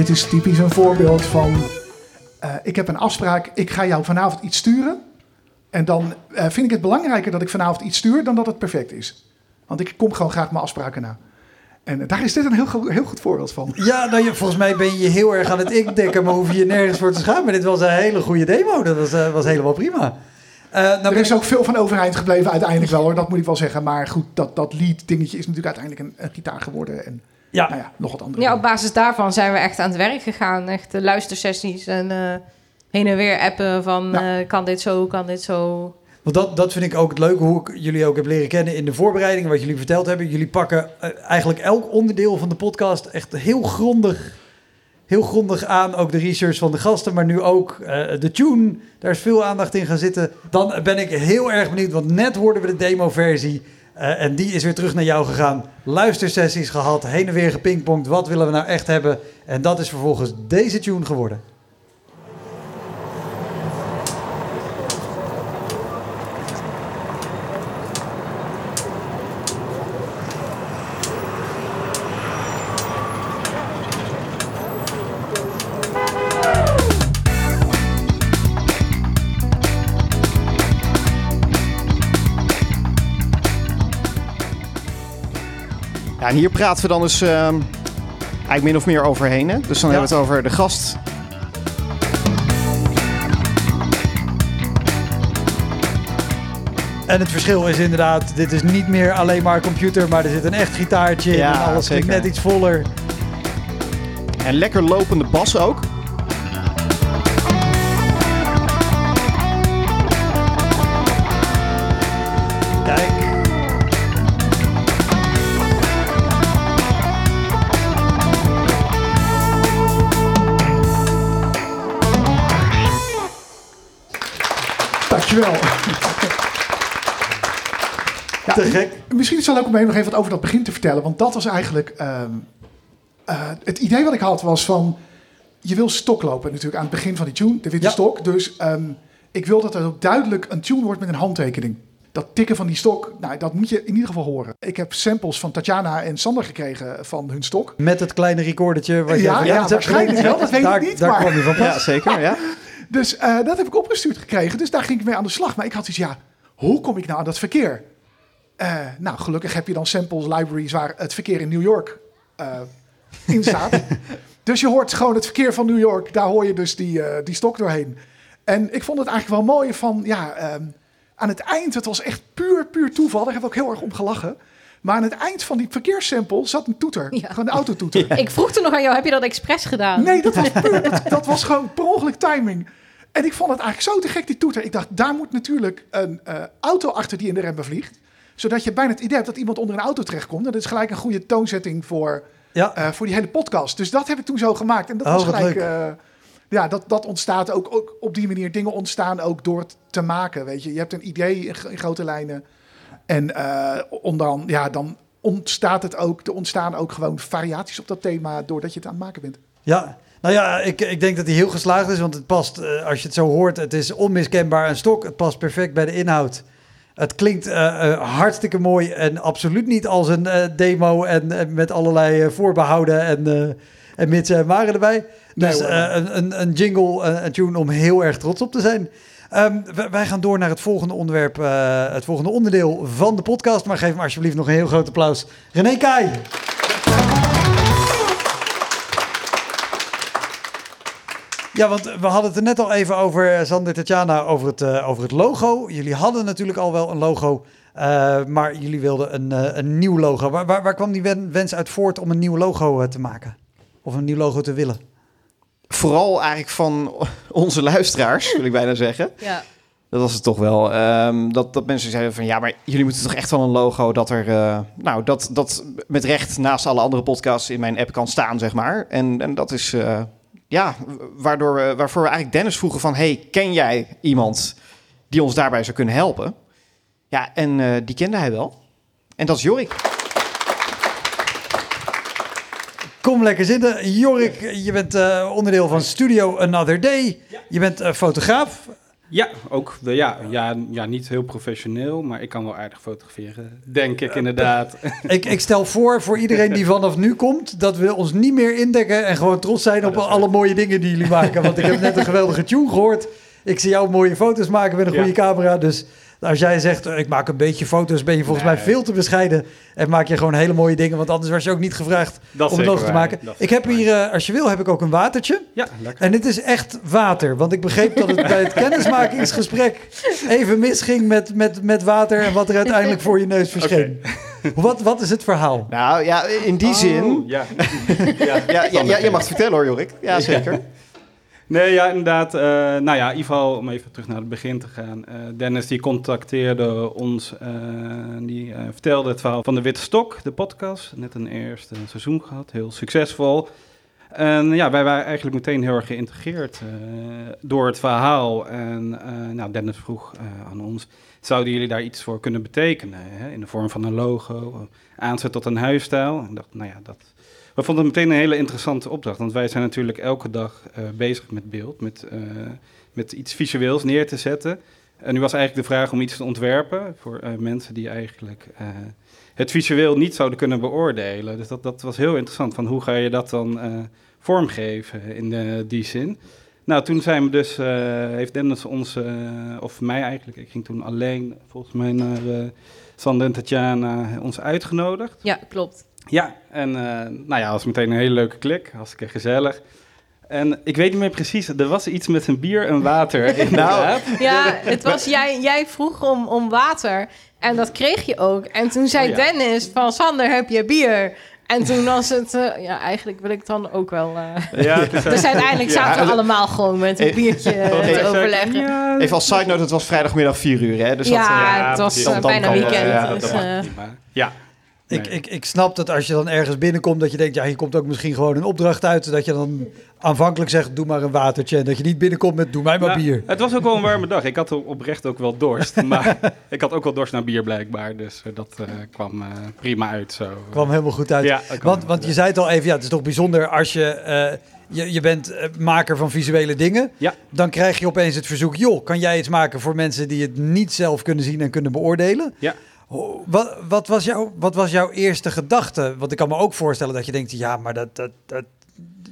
Dit is typisch een voorbeeld van... eh, ik heb een afspraak, ik ga jou vanavond iets sturen. En dan eh, vind ik het belangrijker dat ik vanavond iets stuur... dan dat het perfect is. Want ik kom gewoon graag mijn afspraken na. En daar is dit een heel, go- heel goed voorbeeld van. Ja, nou, je, volgens mij ben je heel erg aan het indekken, maar hoef je je nergens voor te schamen. Dit was een hele goede demo, dat was, eh, was helemaal prima. Nou er is ik- ook veel van overeind gebleven uiteindelijk wel hoor, dat moet ik wel zeggen. Maar goed, dat, dat lead dingetje is natuurlijk uiteindelijk een, een gitaar geworden. En Ja. nou ja, nog wat andere Ja, op basis daarvan zijn we echt aan het werk gegaan. Echt de luistersessies en eh, heen en weer appen van Ja. eh, kan dit zo, kan dit zo. Want dat, dat vind ik ook het leuke, hoe ik jullie ook heb leren kennen in de voorbereiding, wat jullie verteld hebben. Jullie pakken eh, eigenlijk elk onderdeel van de podcast echt heel grondig, heel grondig aan. Ook de research van de gasten, maar nu ook eh, de tune. Daar is veel aandacht in gaan zitten. Dan ben ik heel erg benieuwd, want net hoorden we de demo-versie. Eh, en die is weer terug naar jou gegaan. Luistersessies gehad, heen en weer gepingpongd. Wat willen we nou echt hebben? En dat is vervolgens deze tune geworden. En hier praten we dan dus ehm, eigenlijk min of meer overheen. Hè? Dus dan Ja. hebben we het over de gast. En het verschil is inderdaad, dit is niet meer alleen maar computer, maar er zit een echt gitaartje in Ja, en alles klinkt net iets voller. En lekker lopende bas ook. Dankjewel. Ja, Te gek. Misschien is het wel leuk om even nog even wat over dat begin te vertellen. Want dat was eigenlijk... ehm, eh, het idee wat ik had was van... Je wil stok lopen natuurlijk aan het begin van die tune. De witte Ja. stok. Dus ehm, ik wil dat er ook duidelijk een tune wordt met een handtekening. Dat tikken van die stok, nou, dat moet je in ieder geval horen. Ik heb samples van Tatjana en Sander gekregen van hun stok. Met het kleine recordertje. Wat je Ja, ja, waarschijnlijk wel, dat weet ik daar, niet, Daar maar- kwam je van pas. Ja, zeker. Ja. Dus eh, dat heb ik opgestuurd gekregen. Dus daar ging ik mee aan de slag. Maar ik had iets, ja, hoe kom ik nou aan dat verkeer? Eh, nou, gelukkig heb je dan samples, libraries waar het verkeer in New York eh, in staat. dus je hoort gewoon het verkeer van New York. Daar hoor je dus die, die stok doorheen. En ik vond het eigenlijk wel mooi van, ja, ehm, aan het eind, het was echt puur, puur toeval. Daar heb ik ook heel erg om gelachen. Maar aan het eind van die verkeerssample zat een toeter. Ja. Gewoon een autotoeter. Ik vroeg toen nog aan jou, heb je dat expres gedaan? Nee, dat was puur. Dat, dat was gewoon per ongeluk timing. En ik vond het eigenlijk zo te gek, die toeter. Ik dacht, daar moet natuurlijk een eh, auto achter die in de remmen vliegt. Zodat je bijna het idee hebt dat iemand onder een auto terechtkomt. En dat is gelijk een goede toonzetting voor, Ja. eh, voor die hele podcast. Dus dat heb ik toen zo gemaakt. En dat Oh, was gelijk... eh, ja, dat, dat ontstaat ook, ook op die manier. Dingen ontstaan ook door het te maken, weet je. Je hebt een idee in, in grote lijnen. En dan, ja, dan ontstaat het ook... Er ontstaan ook gewoon variaties op dat thema... doordat je het aan het maken bent. Ja, nou ja, ik, ik denk dat hij heel geslaagd is, want het past, eh, als je het zo hoort, het is onmiskenbaar een stok. Het past perfect bij de inhoud. Het klinkt eh, eh, hartstikke mooi en absoluut niet als een demo en, en met allerlei eh, voorbehouden en, en mitsen en maren erbij. Nee, Dus een, een, een jingle, een tune om heel erg trots op te zijn. Ehm, wij gaan door naar het volgende onderwerp, het volgende onderdeel van de podcast. Maar geef me alsjeblieft nog een heel groot applaus. René Kai. Ja, want we hadden het er net al even over, eh, Sander Tatjana, over het, eh, over het logo. Jullie hadden natuurlijk al wel een logo, eh, maar jullie wilden een, eh, een nieuw logo. Waar, waar, waar kwam die wen- wens uit voort om een nieuw logo te maken? Of een nieuw logo te willen? Vooral eigenlijk van onze luisteraars, wil ik bijna zeggen. Ja. Dat was het toch wel. Ehm, dat, dat mensen zeiden van ja, maar jullie moeten toch echt wel een logo dat er, eh, nou, dat, dat met recht naast alle andere podcasts in mijn app kan staan, zeg maar. En, en dat is, eh, ja, waardoor we, waarvoor we eigenlijk Dennis vroegen van, hey, ken jij iemand die ons daarbij zou kunnen helpen? Ja, en eh, die kende hij wel. En dat is Jorik. Kom lekker zitten. Jorik, je bent eh, onderdeel van Studio Another Day. Je bent eh, fotograaf. Ja, ook. De, ja, ja, ja, niet heel professioneel, maar ik kan wel aardig fotograferen. Denk ik inderdaad. Ik, ik stel voor, voor iedereen die vanaf nu komt, dat we ons niet meer indekken en gewoon trots zijn op alle mooie dingen die jullie maken. Want ik heb net een geweldige tune gehoord. Ik zie jou mooie foto's maken met een Ja. goede camera. Dus als jij zegt, eh, ik maak een beetje foto's, ben je volgens mij veel te bescheiden. En maak je gewoon hele mooie dingen, want anders was je ook niet gevraagd Dat om het logo te maken. Dat Ik heb hier, eh, als je wil, heb ik ook een watertje. Ja, lekker. En dit is echt water. Want ik begreep dat het bij het kennismakingsgesprek even misging met, met, met water en wat er uiteindelijk voor je neus verscheen. Wat, wat is het verhaal? Nou ja, in die zin. Oh, ja. ja, Ja, ja, ja, je mag het vertellen hoor, Jorik. Ja, zeker. Nee, ja, inderdaad. eh, nou ja, geval om even terug naar het begin te gaan. Eh, Dennis die contacteerde ons, eh, die vertelde het verhaal van de Witte Stok, de podcast. Net een eerste seizoen gehad, heel succesvol. En ja, wij waren eigenlijk meteen heel erg geïntegreerd door het verhaal. En nou, Dennis vroeg aan ons, zouden jullie daar iets voor kunnen betekenen? Hè? In de vorm van een logo, aanzet tot een huisstijl. Ik nou ja, dat... We vonden het meteen een hele interessante opdracht. Want wij zijn natuurlijk elke dag eh, bezig met beeld, met, eh, met iets visueels neer te zetten. En nu was eigenlijk de vraag om iets te ontwerpen voor eh, mensen die eigenlijk het visueel niet zouden kunnen beoordelen. Dus dat, dat was heel interessant. Van hoe ga je dat dan vormgeven in die zin? Nou, toen zijn we dus, eh, heeft Dennis ons, eh, of mij eigenlijk, ik ging toen alleen volgens mij naar eh Sander en Tatjana, ons uitgenodigd. Ja, klopt. Ja, en nou ja, was meteen een hele leuke klik, hartstikke gezellig. En ik weet niet meer precies, er was iets met een bier en water inderdaad. Ja, het was jij, jij vroeg om, om water en dat kreeg je ook. En toen zei Oh ja. Dennis van Sander, heb je bier? En toen was het, eh, ja, eigenlijk wil ik dan ook wel. eh, Ja, het is- dus uiteindelijk Ja, zaten we allemaal gewoon met een Eh, biertje eh, te overleggen. Ja, Ja, Even als side note, het was vrijdagmiddag 4 uur, hè? Dus dat, eh, het was eh, Dan- bijna weekend. ja, dat, dus, dat eh. Ja. Ik, ik, ik snap dat als je dan ergens binnenkomt, dat je denkt, ja, hier komt ook misschien gewoon een opdracht uit. Dat je dan aanvankelijk zegt, doe maar een watertje. En dat je niet binnenkomt met, doe mij maar Nou, bier. Het was ook wel een warme dag. Ik had oprecht ook wel dorst. maar ik had ook wel dorst naar bier blijkbaar. Dus eh, dat eh, kwam eh, prima uit zo. kwam helemaal goed uit. Ja, want, want je zei het al even, ja, het is toch bijzonder als je, je, je bent maker van visuele dingen. Ja. Dan krijg je opeens het verzoek, joh, kan jij iets maken voor mensen die het niet zelf kunnen zien en kunnen beoordelen? Ja. Wat, wat, was jouw, wat was jouw eerste gedachte? Want ik kan me ook voorstellen dat je denkt, ja, maar dat, dat, dat,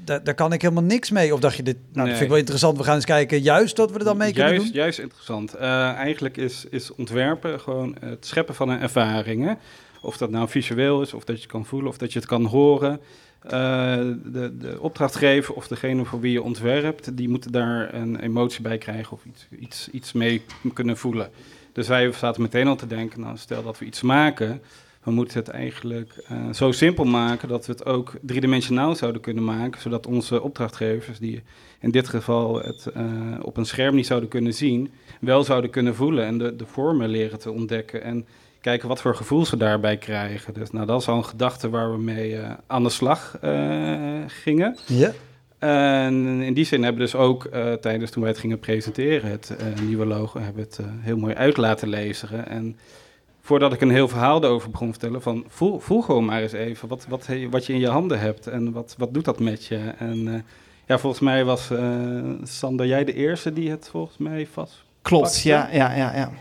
dat, daar kan ik helemaal niks mee. Of dacht je, dit nou, dat Nee. vind ik wel interessant, we gaan eens kijken juist wat we er dan mee kunnen juist, doen? Juist interessant. Eh, eigenlijk is, is ontwerpen gewoon het scheppen van een ervaring. hè. Of dat nou visueel is, of dat je het kan voelen, of dat je het kan horen. Eh, de, de opdrachtgever of degene voor wie je ontwerpt, die moeten daar een emotie bij krijgen of iets, iets, iets mee kunnen voelen. Dus wij zaten meteen al te denken, nou, stel dat we iets maken, we moeten het eigenlijk eh, zo simpel maken dat we het ook driedimensionaal zouden kunnen maken, zodat onze opdrachtgevers, die in dit geval het eh, op een scherm niet zouden kunnen zien, wel zouden kunnen voelen en de, de vormen leren te ontdekken en kijken wat voor gevoel ze daarbij krijgen. Dus nou, dat is al een gedachte waar we mee eh, aan de slag gingen. Ja. En in die zin hebben we dus ook tijdens toen wij het gingen presenteren, het nieuwe logo, hebben we het heel mooi uit laten lezen. En voordat ik een heel verhaal erover begon te vertellen, van voel, voel gewoon maar eens even wat, wat, wat je in je handen hebt en wat, wat doet dat met je. En eh, ja, volgens mij was eh, Sander, jij de eerste die het volgens mij vast Klopt, ja, ja, ja, ja.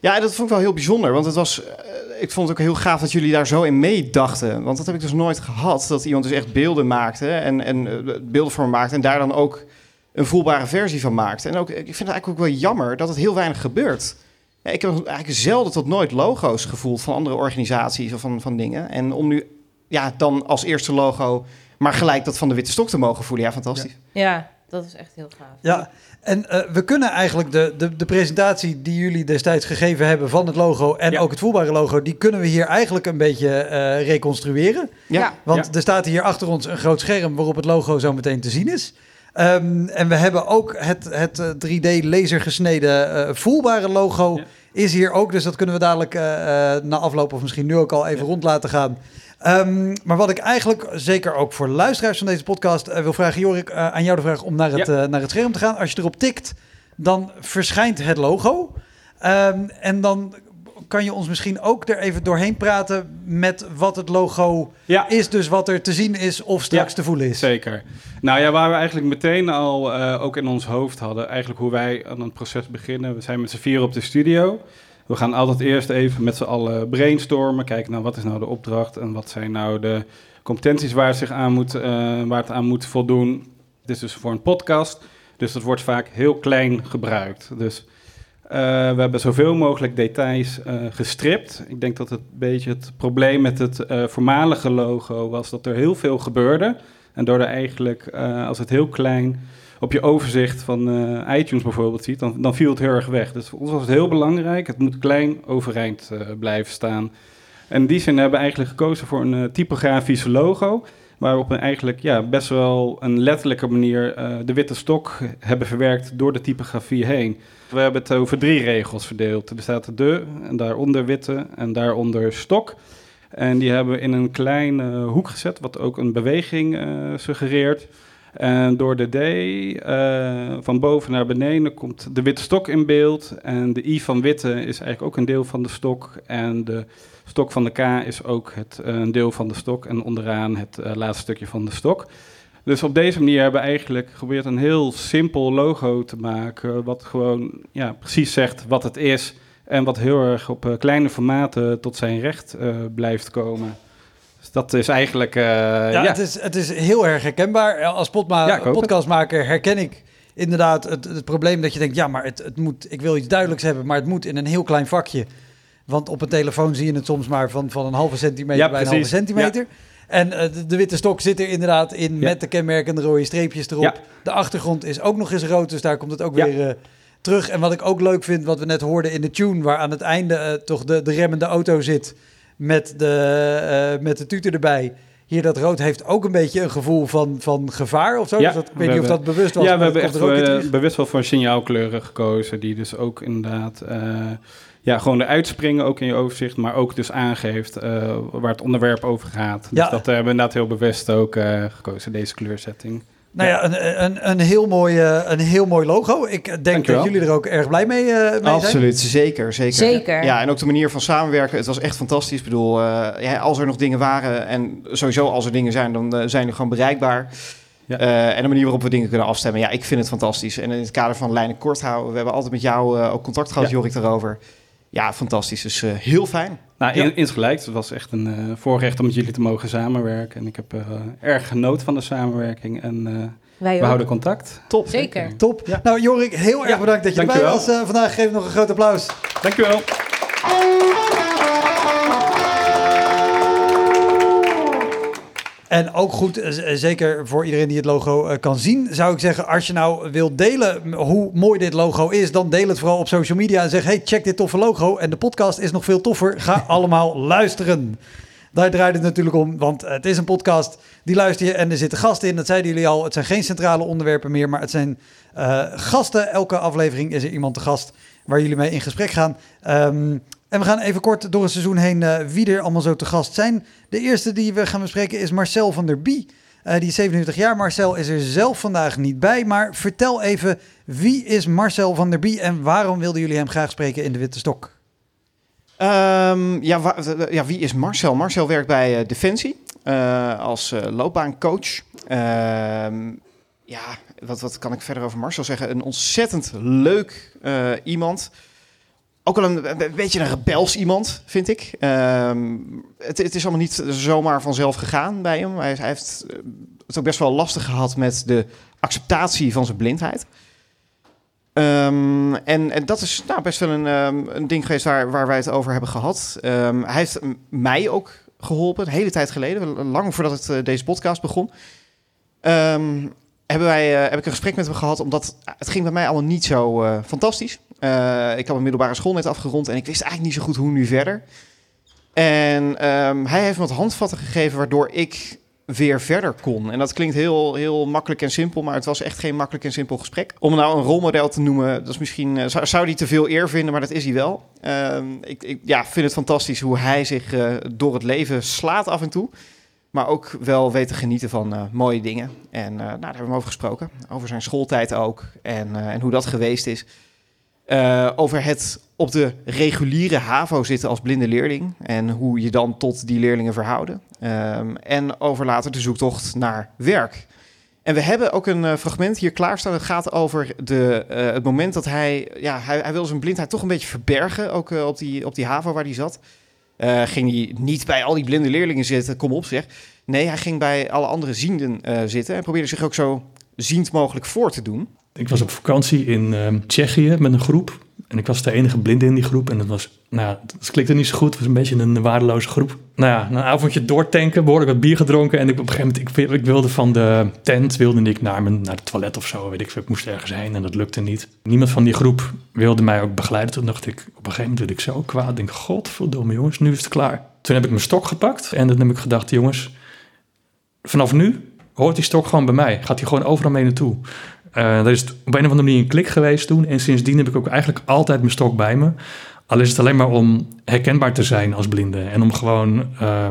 Ja, dat vond ik wel heel bijzonder. Want het was, eh, ik vond het ook heel gaaf dat jullie daar zo in meedachten. Want dat heb ik dus nooit gehad. Dat iemand dus echt beelden maakte en, en beelden voor me maakte. En daar dan ook een voelbare versie van maakte. En ook, ik vind het eigenlijk ook wel jammer dat het heel weinig gebeurt. Ja, ik heb eigenlijk zelden tot nooit logo's gevoeld van andere organisaties of van, van dingen. En om nu ja, dan als eerste logo maar gelijk dat van de Witte Stok te mogen voelen. Ja, fantastisch. ja, dat is echt heel gaaf. Ja, en eh, we kunnen eigenlijk de, de, de presentatie die jullie destijds gegeven hebben van het logo en Ja. ook het voelbare logo, die kunnen we hier eigenlijk een beetje eh, reconstrueren. Ja. Ja. Want Ja. er staat hier achter ons een groot scherm waarop het logo zo meteen te zien is. Ehm, en we hebben ook het, het eh, 3D laser gesneden eh, voelbare logo is hier ook. Dus dat kunnen we dadelijk eh, eh, na afloop of misschien nu ook al even rond laten gaan. Ehm, maar wat ik eigenlijk, zeker ook voor luisteraars van deze podcast, eh, wil vragen, Jorik, eh, aan jou de vraag om naar het, Ja. eh, naar het scherm te gaan. Als je erop tikt, dan verschijnt het logo. Ehm, en dan kan je ons misschien ook er even doorheen praten met wat het logo is. Dus wat er te zien is of straks Ja, te voelen is. Zeker. Nou ja, waar we eigenlijk meteen al eh, ook in ons hoofd hadden, eigenlijk hoe wij aan het proces beginnen. We zijn met z'n vier op de studio. We gaan altijd eerst even met z'n allen brainstormen, kijken naar wat is nou de opdracht en wat zijn nou de competenties waar het, zich aan moet, eh, waar het aan moet voldoen. Dit is dus voor een podcast, dus dat wordt vaak heel klein gebruikt. Dus eh, we hebben zoveel mogelijk details eh, gestript. Ik denk dat het een beetje het probleem met het eh, voormalige logo was dat er heel veel gebeurde. En door er eigenlijk, als het heel klein op je overzicht van iTunes bijvoorbeeld ziet, dan, dan viel het heel erg weg. Dus voor ons was het heel belangrijk, het moet klein overeind blijven staan. En in die zin hebben we eigenlijk gekozen voor een typografisch logo, waarop we eigenlijk ja, best wel een letterlijke manier de witte stok hebben verwerkt door de typografie heen. We hebben het over drie regels verdeeld. Er staat de, en daaronder witte en daaronder stok. En die hebben we in een kleine hoek gezet, wat ook een beweging eh, suggereert. En door de D eh, van boven naar beneden komt de witte stok in beeld. En de I van witte is eigenlijk ook een deel van de stok. En de stok van de K is ook het, eh, een deel van de stok. En onderaan het laatste stukje van de stok. Dus op deze manier hebben we eigenlijk geprobeerd een heel simpel logo te maken. Wat gewoon ja, precies zegt wat het is. En wat heel erg op eh, kleine formaten tot zijn recht eh, blijft komen. Dus dat is eigenlijk. eh, ja, ja, Het, is, het is heel erg herkenbaar. Als Ja, het. podcastmaker herken ik inderdaad het, het probleem dat je denkt... ja, maar het, het moet, ik wil iets duidelijks hebben, maar het moet in een heel klein vakje. Want op een telefoon zie je het soms maar van, van een halve centimeter Ja, bij een halve centimeter. En eh, de, de witte stok zit er inderdaad in Ja. met de kenmerkende rode streepjes erop. Ja. De achtergrond is ook nog eens rood, dus daar komt het ook Ja. weer eh, terug. En wat ik ook leuk vind, wat we net hoorden in de tune... waar aan het einde eh, toch de, de remmende auto zit met de, met de tutor erbij... Hier dat rood heeft ook een beetje een gevoel van, van gevaar of zo. Dus dat, ik weet we niet of dat bewust was. Ja, we hebben echt bewust wel voor signaalkleuren gekozen. Die dus ook inderdaad ja, gewoon eruit springen, ook in je overzicht. Maar ook dus aangeeft eh, waar het onderwerp over gaat. Dus Ja. dat hebben we inderdaad heel bewust ook eh, gekozen, deze kleurzetting. Nou ja, een, een, een, heel mooi, eh, een heel mooi logo. Ik denk Dankjewel. dat jullie er ook erg blij mee, eh mee zijn. Absoluut, zeker, zeker. Zeker. Ja, en ook de manier van samenwerken, het was echt fantastisch. Ik bedoel, eh, ja, als er nog dingen waren en sowieso als er dingen zijn, dan eh, zijn die gewoon bereikbaar. Ja. Eh, en de manier waarop we dingen kunnen afstemmen, ja, ik vind het fantastisch. En in het kader van lijnen kort houden, we hebben altijd met jou eh, ook contact gehad, Ja. Jorik, daarover. Ja, fantastisch. Dus eh, heel fijn. Nou, Ja. in, insgelijks. Het was echt een eh, voorrecht om met jullie te mogen samenwerken. En ik heb eh, erg genoten van de samenwerking. En eh, Wij we ook. houden contact. Top. Zeker. Top. Nou, Jorik, heel erg Ja, bedankt dat je erbij dankjewel. was vandaag. Geef nog een groot applaus. Dankjewel. En ook goed, eh, eh, zeker voor iedereen die het logo eh, kan zien, zou ik zeggen, als je nou wilt delen hoe mooi dit logo is, dan deel het vooral op social media en zeg, hey, check dit toffe logo. En de podcast is nog veel toffer. Ga allemaal luisteren. Daar draait het natuurlijk om, want het is een podcast, die luister je en er zitten gasten in. Dat zeiden jullie al, het zijn geen centrale onderwerpen meer, maar het zijn gasten. Elke aflevering is er iemand te gast waar jullie mee in gesprek gaan. Ehm, en we gaan even kort door het seizoen heen eh, wie er allemaal zo te gast zijn. De eerste die we gaan bespreken is Marcel van der Bie. Eh, die is 27 jaar. Marcel is er zelf vandaag niet bij. Maar vertel even, wie is Marcel van der Bie en waarom wilden jullie hem graag spreken in de Witte Stok? Ehm, ja, w- ja, wie is Marcel? Marcel werkt bij eh, Defensie eh, als eh, loopbaancoach. Ehm, ja, wat, wat kan ik verder over Marcel zeggen? Een ontzettend leuk eh, iemand. Ook wel een, een beetje een rebels iemand, vind ik. Ehm, het, het is allemaal niet zomaar vanzelf gegaan bij hem. Hij, hij heeft eh, het ook best wel lastig gehad met de acceptatie van zijn blindheid. Ehm, en, en dat is nou, best wel een, ehm, een ding geweest waar, waar wij het over hebben gehad. Hij heeft mij ook geholpen, een hele tijd geleden, lang voordat het, eh, deze podcast begon. Hebben wij, eh, heb ik een gesprek met hem gehad, omdat het ging bij mij allemaal niet zo eh, fantastisch. Eh, ik had mijn middelbare school net afgerond en ik wist eigenlijk niet zo goed hoe nu verder. En ehm, hij heeft me wat handvatten gegeven waardoor ik weer verder kon. En dat klinkt heel, heel makkelijk en simpel, maar het was echt geen makkelijk en simpel gesprek. Om nou een rolmodel te noemen, dat is misschien, zou, die te veel eer vinden, maar dat is hij wel. Uh, ik, ik ja, vind het fantastisch hoe hij zich door het leven slaat af en toe. Maar ook wel weet te genieten van uh, mooie dingen. En nou, daar hebben we over gesproken. Over zijn schooltijd ook. En, en hoe dat geweest is. over het op de reguliere HAVO zitten als blinde leerling. En hoe je dan tot die leerlingen verhouden. Um, en over later de zoektocht naar werk. En we hebben ook een fragment hier klaarstaan. Het gaat over de, het moment dat hij, ja, hij... Hij wil zijn blindheid toch een beetje verbergen. Ook op, die, op die HAVO waar hij zat. Ging hij niet bij al die blinde leerlingen zitten. Kom op zeg. Nee, hij ging bij alle andere zienden zitten. En probeerde zich ook zo ziend mogelijk voor te doen. Ik was op vakantie in ehm, Tsjechië met een groep. En ik was de enige blinde in die groep. En dat was, nou dat klikte niet zo goed. Het was een beetje een waardeloze groep. Nou ja, een avondje doortanken, behoorlijk wat bier gedronken. En ik, op een gegeven moment, ik, ik wilde van de tent, wilde ik naar, mijn, naar het toilet of zo. Weet ik, ik moest ergens heen en dat lukte niet. Niemand van die groep wilde mij ook begeleiden. Toen dacht ik, op een gegeven moment werd ik zo kwaad. Ik denk, godverdomme jongens, nu is het klaar. Toen heb ik mijn stok gepakt. En dan heb ik gedacht, jongens, vanaf nu hoort die stok gewoon bij mij. Gaat hij gewoon overal mee naartoe. Uh, er is op een of andere manier een klik geweest toen. En sindsdien heb ik ook eigenlijk altijd mijn stok bij me. Al is het alleen maar om herkenbaar te zijn als blinde. En om gewoon, uh,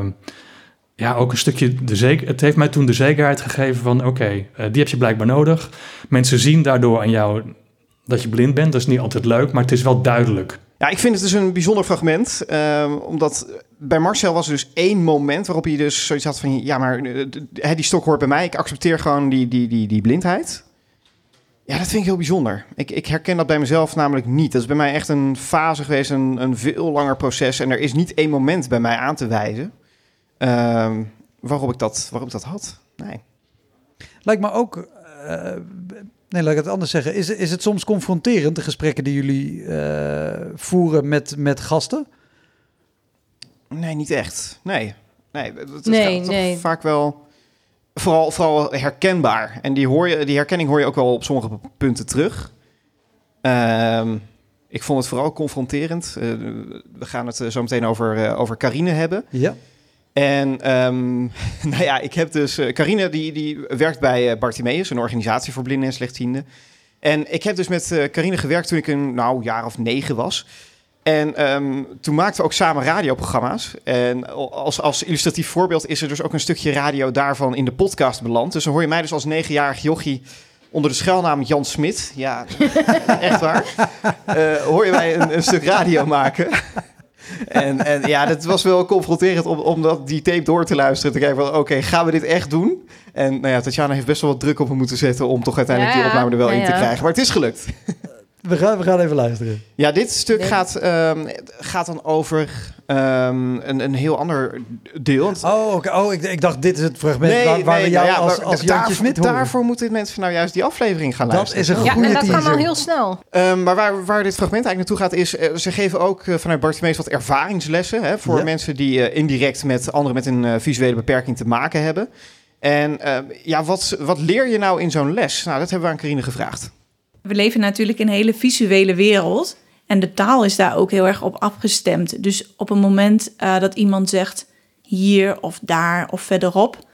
ja, ook een stukje de zeker. Het heeft mij toen de zekerheid gegeven van: oké, uh, die heb je blijkbaar nodig. Mensen zien daardoor aan jou dat je blind bent. Dat is niet altijd leuk, maar het is wel duidelijk. Ja, ik vind het dus een bijzonder fragment. Uh, omdat bij Marcel was er dus één moment waarop hij dus zoiets had van... ja, maar die stok hoort bij mij. Ik accepteer gewoon die, die, die, die blindheid. Ja, dat vind ik heel bijzonder. Ik, ik, herken dat bij mezelf namelijk niet. Dat is bij mij echt een fase geweest, een, een veel langer proces. En er is niet één moment bij mij aan te wijzen uh, waarop, ik dat, waarop ik dat had. Nee. Lijkt me ook. Uh, nee, laat ik het anders zeggen. Is, is het soms confronterend, de gesprekken die jullie uh, voeren met, met gasten? Nee, niet echt. Nee. Nee, het nee, gaat nee. vaak wel vooral, vooral herkenbaar. En die, hoor je, die herkenning hoor je ook wel op sommige punten terug. Um, ik vond het vooral confronterend. Uh, we gaan het zo meteen over, uh, over Carine hebben. Ja. En um, nou ja, ik heb dus... Uh, Carine die, die werkt bij Bartimeus, een organisatie voor blinden en slechtzienden. En ik heb dus met Carine gewerkt toen ik een nou, jaar of negen was. En um, toen maakten we ook samen radioprogramma's. En als, als illustratief voorbeeld is er dus ook een stukje radio daarvan in de podcast beland. Dus dan hoor je mij dus als negenjarig jochie onder de schuilnaam Jan Smit. Ja, echt waar. Uh, hoor je mij een, een, stuk radio maken. en, en ja, dat was wel confronterend om, om dat, die tape door te luisteren. Te kijken van, oké, okay, gaan we dit echt doen? En nou ja, Tatjana heeft best wel wat druk op me moeten zetten... om toch uiteindelijk ja, die opname er wel ja, in te krijgen. Maar het is gelukt. We gaan, we gaan even luisteren. Ja, dit stuk nee. gaat, um, gaat dan over um, een, een heel ander deel. Oh, okay. oh ik, ik, dacht, dit is het fragment nee, waar, waar nee, we jou nou ja, als, als Jantje Smit horen. Daarvoor moeten mensen nou juist die aflevering gaan luisteren. Dat is een ja, goede en dat teaser. kan al heel snel. Um, maar waar, waar dit fragment eigenlijk naartoe gaat is... Uh, ze geven ook uh, vanuit Bartimeus wat ervaringslessen... Hè, voor ja. mensen die uh, indirect met anderen met een visuele beperking te maken hebben. En ja, wat, wat leer je nou in zo'n les? Nou, dat hebben we aan Carine gevraagd. We leven natuurlijk in een hele visuele wereld. En de taal is daar ook heel erg op afgestemd. Dus op een moment uh, dat iemand zegt hier of daar of verderop.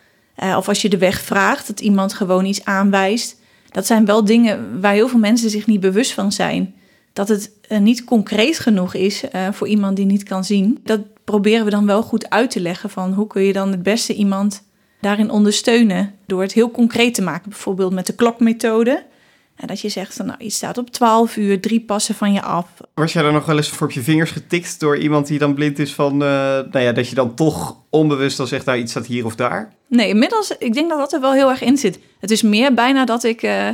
Uh, of als je de weg vraagt, dat iemand gewoon iets aanwijst. Dat zijn wel dingen waar heel veel mensen zich niet bewust van zijn. Dat het uh, niet concreet genoeg is voor iemand die niet kan zien. Dat proberen we dan wel goed uit te leggen van hoe kun je dan het beste iemand daarin ondersteunen. Door het heel concreet te maken, bijvoorbeeld met de klokmethode. En dat je zegt, van, nou, je staat op 12 uur, drie passen van je af. Was jij dan nog wel eens voor op je vingers getikt door iemand die dan blind is van, uh, nou ja, dat je dan toch onbewust dan zegt, nou, iets staat hier of daar? Nee, inmiddels, ik denk dat dat er wel heel erg in zit. Het is meer bijna dat ik, uh,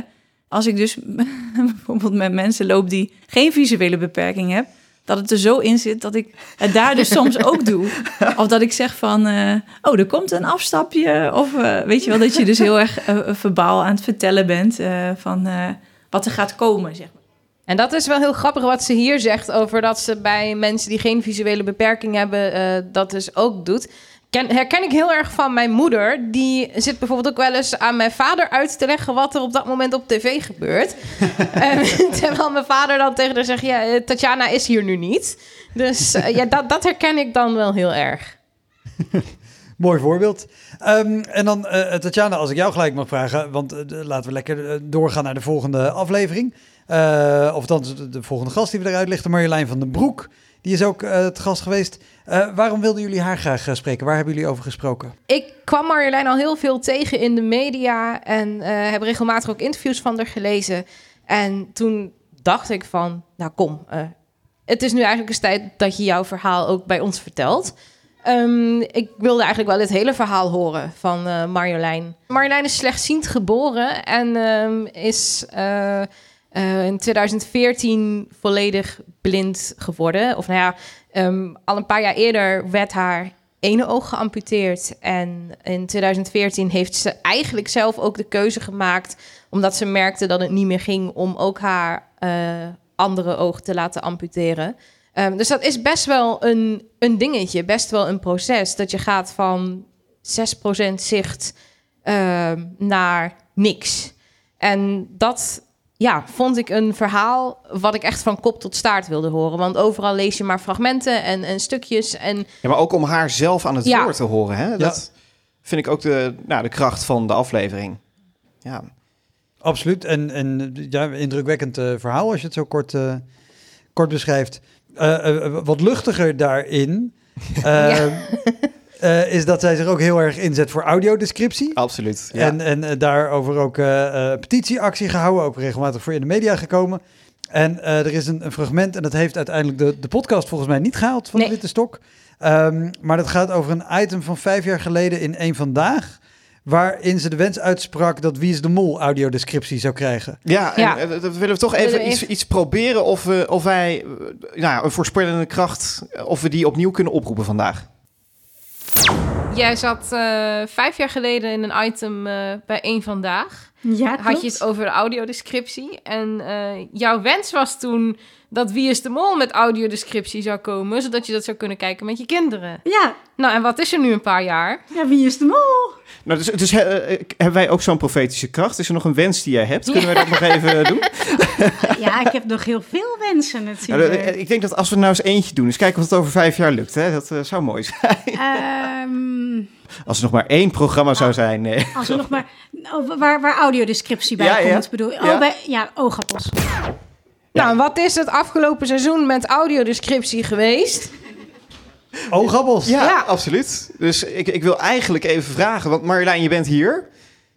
als ik dus bijvoorbeeld met mensen loop die geen visuele beperking hebben, dat het er zo in zit dat ik het daar dus soms ook doe. Of dat ik zeg van, uh, oh, er komt een afstapje. Of uh, weet je wel, dat je dus heel erg uh, verbaal aan het vertellen bent van wat er gaat komen, zeg maar. En dat is wel heel grappig wat ze hier zegt over dat ze bij mensen die geen visuele beperking hebben, dat dus ook doet ken, herken ik heel erg van mijn moeder. Die zit bijvoorbeeld ook wel eens aan mijn vader uit te leggen wat er op dat moment op tv gebeurt. um, terwijl mijn vader dan tegen haar zegt: Ja, Tatjana is hier nu niet. Dus uh, ja, dat, dat herken ik dan wel heel erg. Mooi voorbeeld. Ehm, en dan, eh, Tatjana, als ik jou gelijk mag vragen, want eh, laten we lekker eh, doorgaan naar de volgende aflevering. Eh, of dan de, de volgende gast die we eruit lichten, Marjolein van den Broek. Die is ook eh, het gast geweest. Eh, waarom wilden jullie haar graag eh, spreken? Waar hebben jullie over gesproken? Ik kwam Marjolein al heel veel tegen in de media en heb regelmatig ook interviews van haar gelezen. En toen dacht ik van, nou kom, het is nu eigenlijk eens tijd dat je jouw verhaal ook bij ons vertelt. Ehm, ik wilde eigenlijk wel het hele verhaal horen van eh, Marjolein. Marjolein is slechtziend geboren en ehm, is in 2014 volledig blind geworden. Of nou ja, ehm, al een paar jaar eerder werd haar ene oog geamputeerd. En in 2014 heeft ze eigenlijk zelf ook de keuze gemaakt, omdat ze merkte dat het niet meer ging om ook haar eh, andere oog te laten amputeren. Ehm, dus dat is best wel een, een dingetje, best wel een proces. Dat je gaat van 6% zicht ehm, naar niks. En dat ja, vond ik een verhaal wat ik echt van kop tot staart wilde horen. Want overal lees je maar fragmenten en, en stukjes. En Ja, maar ook om haar zelf aan het Ja. woord te horen. Hè? Dat vind ik ook de, nou, de kracht van de aflevering. Ja. Absoluut. En, en ja, indrukwekkend eh, verhaal als je het zo kort, eh, kort beschrijft. Eh, wat luchtiger daarin eh, eh, is dat zij zich ook heel erg inzet voor audiodescriptie. Absoluut. Ja. En, en eh, daarover ook eh, petitieactie gehouden, ook regelmatig voor in de media gekomen. En eh, er is een, een fragment, en dat heeft uiteindelijk de, de podcast volgens mij niet gehaald van de Witte Stok. Ehm, maar dat gaat over een item van vijf jaar geleden in één Vandaag. Waarin ze de wens uitsprak dat Wie is de Mol audiodescriptie zou krijgen. Ja, en Ja. dat willen we toch Willen even we iets, even- iets proberen of, we, of wij nou, ja, een voorspellende kracht, of we die opnieuw kunnen oproepen vandaag. Jij zat eh, vijf jaar geleden in een item eh, bij één vandaag. Ja, Had klopt. je het over de audiodescriptie. En eh, jouw wens was toen dat Wie is de Mol met audiodescriptie zou komen, zodat je dat zou kunnen kijken met je kinderen. Ja. Nou, en wat is er nu een paar jaar? Ja, wie is de mol? Nou, dus, dus eh, eh, hebben wij ook zo'n profetische kracht? Is er nog een wens die jij hebt? Kunnen wij dat nog even doen? Ja, ik heb nog heel veel wensen natuurlijk. ik denk dat als we nou eens eentje doen, eens kijken of het over vijf jaar lukt. Hè? Dat zou mooi zijn. Ehm, Als er nog maar één programma zou zijn. Nee. als er nog maar... Oh, waar, waar audiodescriptie bij Ja, ja. komt, bedoel je? Oh, Ja. bij, ja, oogappels. Nou, wat is het afgelopen seizoen met audiodescriptie geweest? Oogappels. Ja, Ja. absoluut. Dus ik, ik wil eigenlijk even vragen, want Marjolein, je bent hier.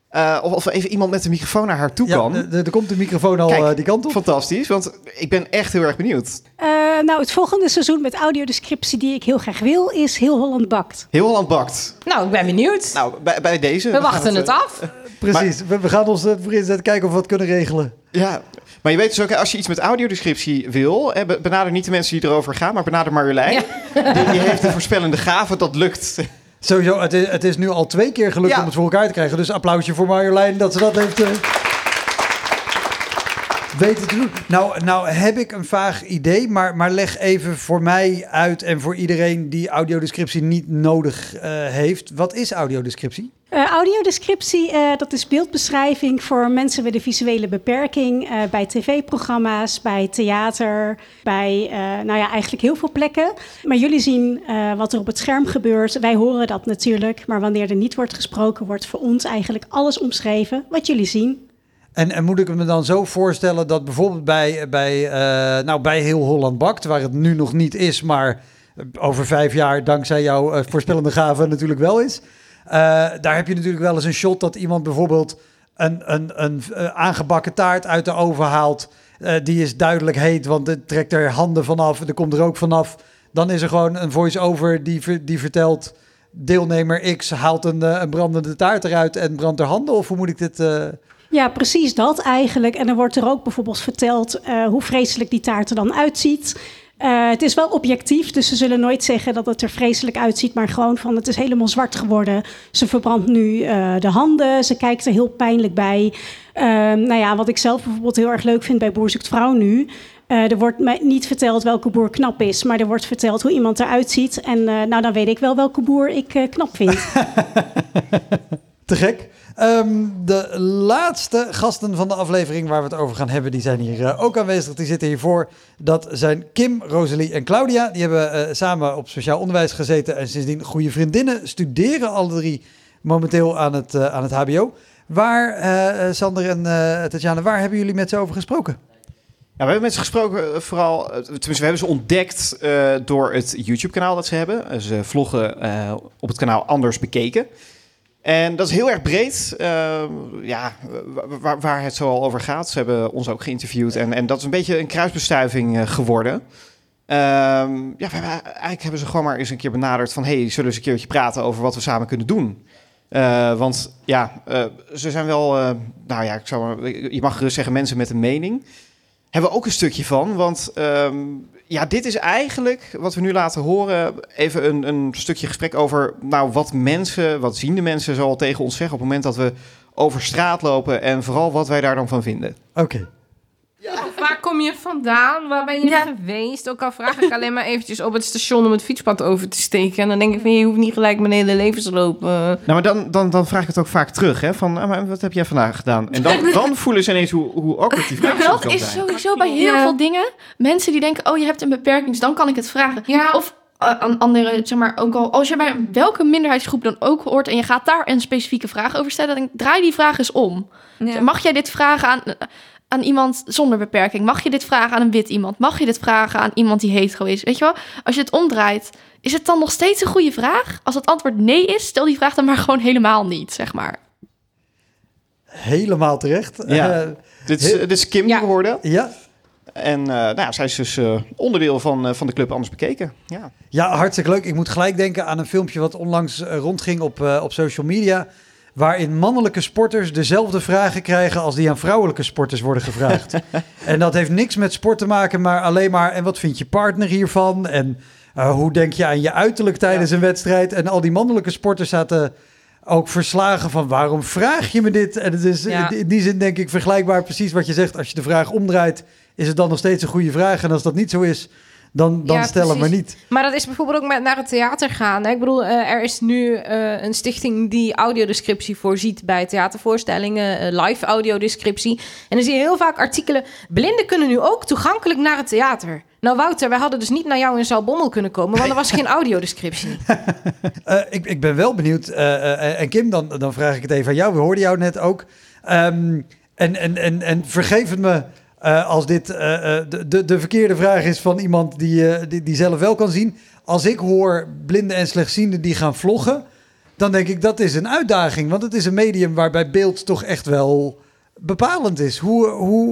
Eh, of, of even iemand met de microfoon naar haar toe Ja, kan. de- de- er komt de microfoon al Kijk, eh, die kant op. Fantastisch, want ik ben echt heel erg benieuwd. Eh, nou, het volgende seizoen met audiodescriptie die ik heel graag wil, is Heel Holland Bakt. Heel Holland bakt. Nou, ik ben benieuwd. Nou, bij, bij deze. We wachten het af. Precies, we, we gaan ons ervoor inzetten kijken of we wat kunnen regelen. Ja, maar je weet dus ook, als je iets met audiodescriptie wil, benader niet de mensen die erover gaan, maar benader Marjolein. Die, die heeft een voorspellende gave, dat lukt. Sowieso, het is, het is nu al twee keer gelukt Ja. om het voor elkaar te krijgen. Dus applausje voor Marjolein dat ze dat heeft... eh, weten te doen. Nou, nou heb ik een vaag idee, maar, maar leg even voor mij uit... en voor iedereen die audiodescriptie niet nodig eh, heeft. Wat is audiodescriptie? Eh, audiodescriptie, eh, dat is beeldbeschrijving voor mensen met een visuele beperking. bij tv-programma's, bij theater, bij nou ja, eigenlijk heel veel plekken. Maar jullie zien wat er op het scherm gebeurt. Wij horen dat natuurlijk. Maar wanneer er niet wordt gesproken, wordt voor ons eigenlijk alles omschreven wat jullie zien. En, en moet ik me dan zo voorstellen dat bijvoorbeeld bij, bij, eh, nou, bij Heel Holland Bakt... waar het nu nog niet is, maar over vijf jaar dankzij jouw eh, voorspellende gave natuurlijk wel is... eh, daar heb je natuurlijk wel eens een shot dat iemand bijvoorbeeld een, een, een eh, aangebakken taart uit de oven haalt. Eh, die is duidelijk heet, want het trekt er handen vanaf, er komt rook vanaf. Dan is er gewoon een voice-over die, die vertelt... deelnemer X haalt een, eh, een brandende taart eruit en brandt er handen. Of hoe moet ik dit... Ja, precies dat eigenlijk. En dan wordt er ook bijvoorbeeld verteld eh, hoe vreselijk die taart er dan uitziet. Eh, het is wel objectief, dus ze zullen nooit zeggen dat het er vreselijk uitziet, maar gewoon van het is helemaal zwart geworden. Ze verbrandt nu eh, de handen, ze kijkt er heel pijnlijk bij. Ehm, nou ja, wat ik zelf bijvoorbeeld heel erg leuk vind bij Boer zoekt vrouw nu. er wordt niet verteld welke boer knap is, maar er wordt verteld hoe iemand eruit ziet. En nou, dan weet ik wel welke boer ik knap vind. Te gek. Ehm, de laatste gasten van de aflevering waar we het over gaan hebben, die zijn hier eh, ook aanwezig. Die zitten hiervoor. Dat zijn Kim, Rosalie en Claudia. Die hebben eh, samen op speciaal onderwijs gezeten en sindsdien goede vriendinnen. Studeren alle drie momenteel aan het, eh, aan het HBO. Waar, Sander en Tatjana, waar hebben jullie met ze over gesproken? Ja, we hebben met ze gesproken, vooral, tenminste, we hebben ze ontdekt door het YouTube-kanaal dat ze hebben. Ze vloggen op het kanaal Anders Bekeken. En dat is heel erg breed, eh, ja, wa- waar, waar het zo al over gaat. Ze hebben ons ook geïnterviewd en, en dat is een beetje een kruisbestuiving eh, geworden. Ehm, ja, eigenlijk hebben ze gewoon maar eens een keer benaderd van... hey, zullen we eens een keertje praten over wat we samen kunnen doen? Eh, want ja, eh, ze zijn wel, nou ja, ik zou, je mag gerust zeggen mensen met een mening. Hebben we ook een stukje van, want ehm, ja, dit is eigenlijk wat we nu laten horen. Even een, een stukje gesprek over, nou, wat mensen, wat zien de mensen zo al tegen ons zeggen op het moment dat we over straat lopen en vooral wat wij daar dan van vinden. Oké. Kom je vandaan? Waar ben je geweest? Ook al vraag ik alleen maar eventjes op het station om het fietspad over te steken. En dan denk ik van, je hoeft niet gelijk mijn hele levensloop... eh, Nou, maar dan, dan, dan vraag ik het ook vaak terug, hè, van, ah, maar wat heb jij vandaag gedaan? En dan, dan voelen ze ineens hoe, hoe awkward die vraag dat is zijn. sowieso bij heel Ja. veel dingen. Mensen die denken, oh, je hebt een beperking, dus dan kan ik het vragen. Of eh, aan anderen, zeg maar, ook al als je bij welke minderheidsgroep dan ook hoort en je gaat daar een specifieke vraag over stellen, dan draai die vraag eens om. Mag jij dit vragen aan, aan iemand zonder beperking? Mag je dit vragen aan een wit iemand? Mag je dit vragen aan iemand die hetero is? Weet je wel? Als je het omdraait, is het dan nog steeds een goede vraag? Als het antwoord nee is, stel die vraag dan maar gewoon helemaal niet, zeg maar. Helemaal terecht. Ja. Eh, dit, is, dit is Kim die we hoorden. Ja. En eh, nou ja, zij is dus eh, onderdeel van, eh, van de club Anders Bekeken. Ja. Ja, hartstikke leuk. Ik moet gelijk denken aan een filmpje wat onlangs rondging op, eh, op social media. Waarin mannelijke sporters dezelfde vragen krijgen als die aan vrouwelijke sporters worden gevraagd. en dat heeft niks met sport te maken, maar alleen maar. En wat vindt je partner hiervan? En eh, hoe denk je aan je uiterlijk tijdens een wedstrijd? En al die mannelijke sporters zaten ook verslagen van waarom vraag je me dit? En het is Ja. in die zin denk ik vergelijkbaar precies wat je zegt. Als je de vraag omdraait, is het dan nog steeds een goede vraag. En als dat niet zo is, dan, dan Ja, stel hem maar precies. niet. Maar dat is bijvoorbeeld ook met naar het theater gaan. Hè? Ik bedoel, eh, er is nu eh, een stichting die audiodescriptie voorziet bij theatervoorstellingen, eh, live audiodescriptie. En dan zie je heel vaak artikelen. Blinden kunnen nu ook toegankelijk naar het theater. Nou, Wouter, wij hadden dus niet naar jou in Zalbommel kunnen komen, want er was geen audiodescriptie. Ik, ik ben wel benieuwd. en Kim, dan, dan vraag ik het even aan jou. We hoorden jou net ook. Ehm, en, en, en, en vergeef het me eh, als dit eh, eh, de, de, de verkeerde vraag is van iemand die, die, zelf wel kan zien. Als ik hoor blinden en slechtzienden die gaan vloggen, dan denk ik dat is een uitdaging. Want het is een medium waarbij beeld toch echt wel bepalend is. Hoe, hoe,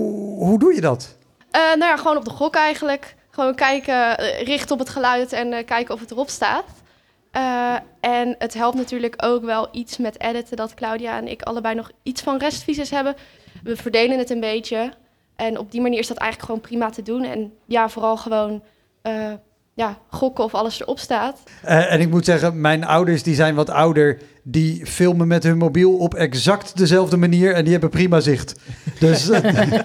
hoe doe je dat? Nou ja, gewoon op de gok eigenlijk. Gewoon kijken, richten op het geluid en kijken of het erop staat. En het helpt natuurlijk ook wel iets met editen dat Claudia en ik allebei nog iets van restvisies hebben. We verdelen het een beetje. En op die manier is dat eigenlijk gewoon prima te doen. En ja, vooral gewoon eh, ja, gokken of alles erop staat. Eh, en ik moet zeggen, mijn ouders die zijn wat ouder. Die filmen met hun mobiel op exact dezelfde manier. En die hebben prima zicht. Dus eh,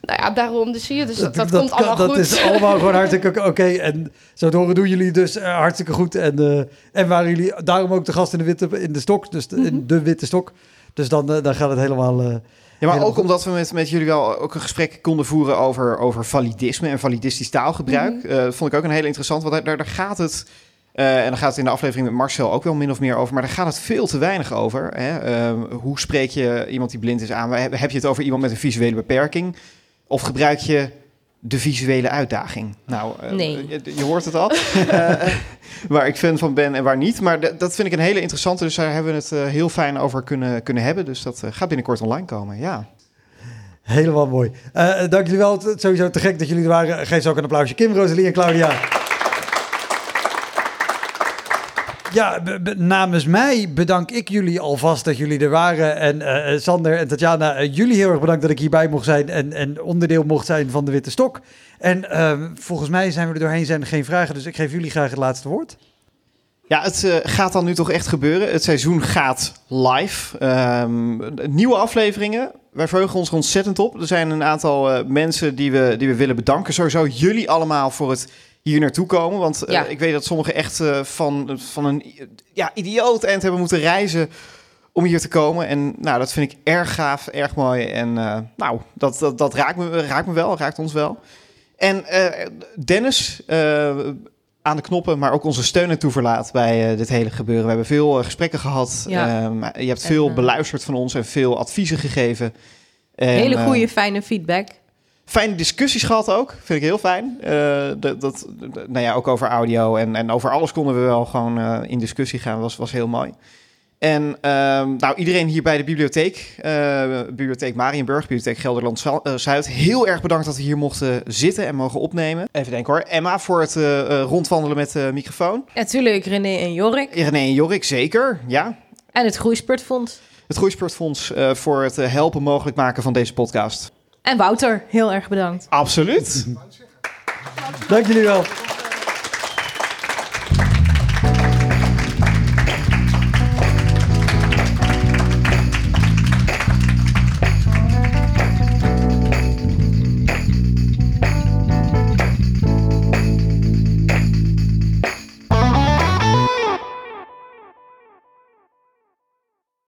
Nou ja, daarom. Dus zie je, dus dat, dat, dat, komt allemaal dat goed. is allemaal gewoon hartstikke oké. En zo te horen doen jullie dus hartstikke goed. En, eh, en waren jullie daarom ook de gast in de witte, in de stok. Dus de, in de witte stok. Dus dan, dan gaat het helemaal... Ja, maar ook omdat we met, met jullie wel ook een gesprek konden voeren over, over validisme en validistisch taalgebruik. Mhm. Eh, vond ik ook een hele interessant, want daar, daar, gaat het, eh, en daar gaat het in de aflevering met Marcel ook wel min of meer over, maar daar gaat het veel te weinig over. Hè? Ehm, hoe spreek je iemand die blind is aan? Heb heb je het over iemand met een visuele beperking? Of gebruik je de visuele uitdaging? Nou, eh, Nee. je, je hoort het al. Eh, waar ik fan van ben en waar niet. Maar d- dat vind ik een hele interessante. Dus daar hebben we het eh, heel fijn over kunnen, kunnen hebben. Dus dat gaat binnenkort online komen. Ja. Helemaal mooi. Eh, dank jullie wel. Sowieso te gek dat jullie er waren. Geef ze ook een applausje. Kim, Rosalie en Claudia. Ja, namens mij bedank ik jullie alvast dat jullie er waren. En eh, Sander en Tatjana, eh, jullie heel erg bedankt dat ik hierbij mocht zijn en, en onderdeel mocht zijn van de Witte Stok. En eh, volgens mij zijn we er doorheen, zijn er geen vragen, dus ik geef jullie graag het laatste woord. Ja, het eh, gaat dan nu toch echt gebeuren. Het seizoen gaat live. Ehm, nieuwe afleveringen. Wij verheugen ons ontzettend op. Er zijn een aantal eh, mensen die we, die we willen bedanken. Sowieso jullie allemaal voor het hier naartoe komen. Want eh, Ja. ik weet dat sommigen echt eh, van, van een ja, idioot eind hebben moeten reizen om hier te komen. En nou, dat vind ik erg gaaf, erg mooi. En eh, nou, dat, dat, dat raakt, me, raakt me wel, raakt ons wel. En Dennis aan de knoppen, maar ook onze steun en toeverlaat bij dit hele gebeuren. We hebben veel gesprekken gehad. Ja. Ehm, je hebt veel En, beluisterd van ons en veel adviezen gegeven. En, Hele goede, fijne feedback. Fijne discussies gehad ook. Vind ik heel fijn. Eh, dat, dat, nou ja, ook over audio en, en over alles konden we wel gewoon eh, in discussie gaan. Was, was heel mooi. En ehm, nou, iedereen hier bij de bibliotheek, eh, bibliotheek Marienburg, bibliotheek Gelderland Zuid, heel erg bedankt dat we hier mochten zitten en mogen opnemen. Even denken hoor. Emma voor het rondwandelen met de microfoon. Natuurlijk René en Jorik. René en Jorik, zeker. Ja. En het Groeispurtfonds. Het Groeispurtfonds voor het helpen mogelijk maken van deze podcast. En Wouter, heel erg bedankt. Absoluut. Dank jullie wel.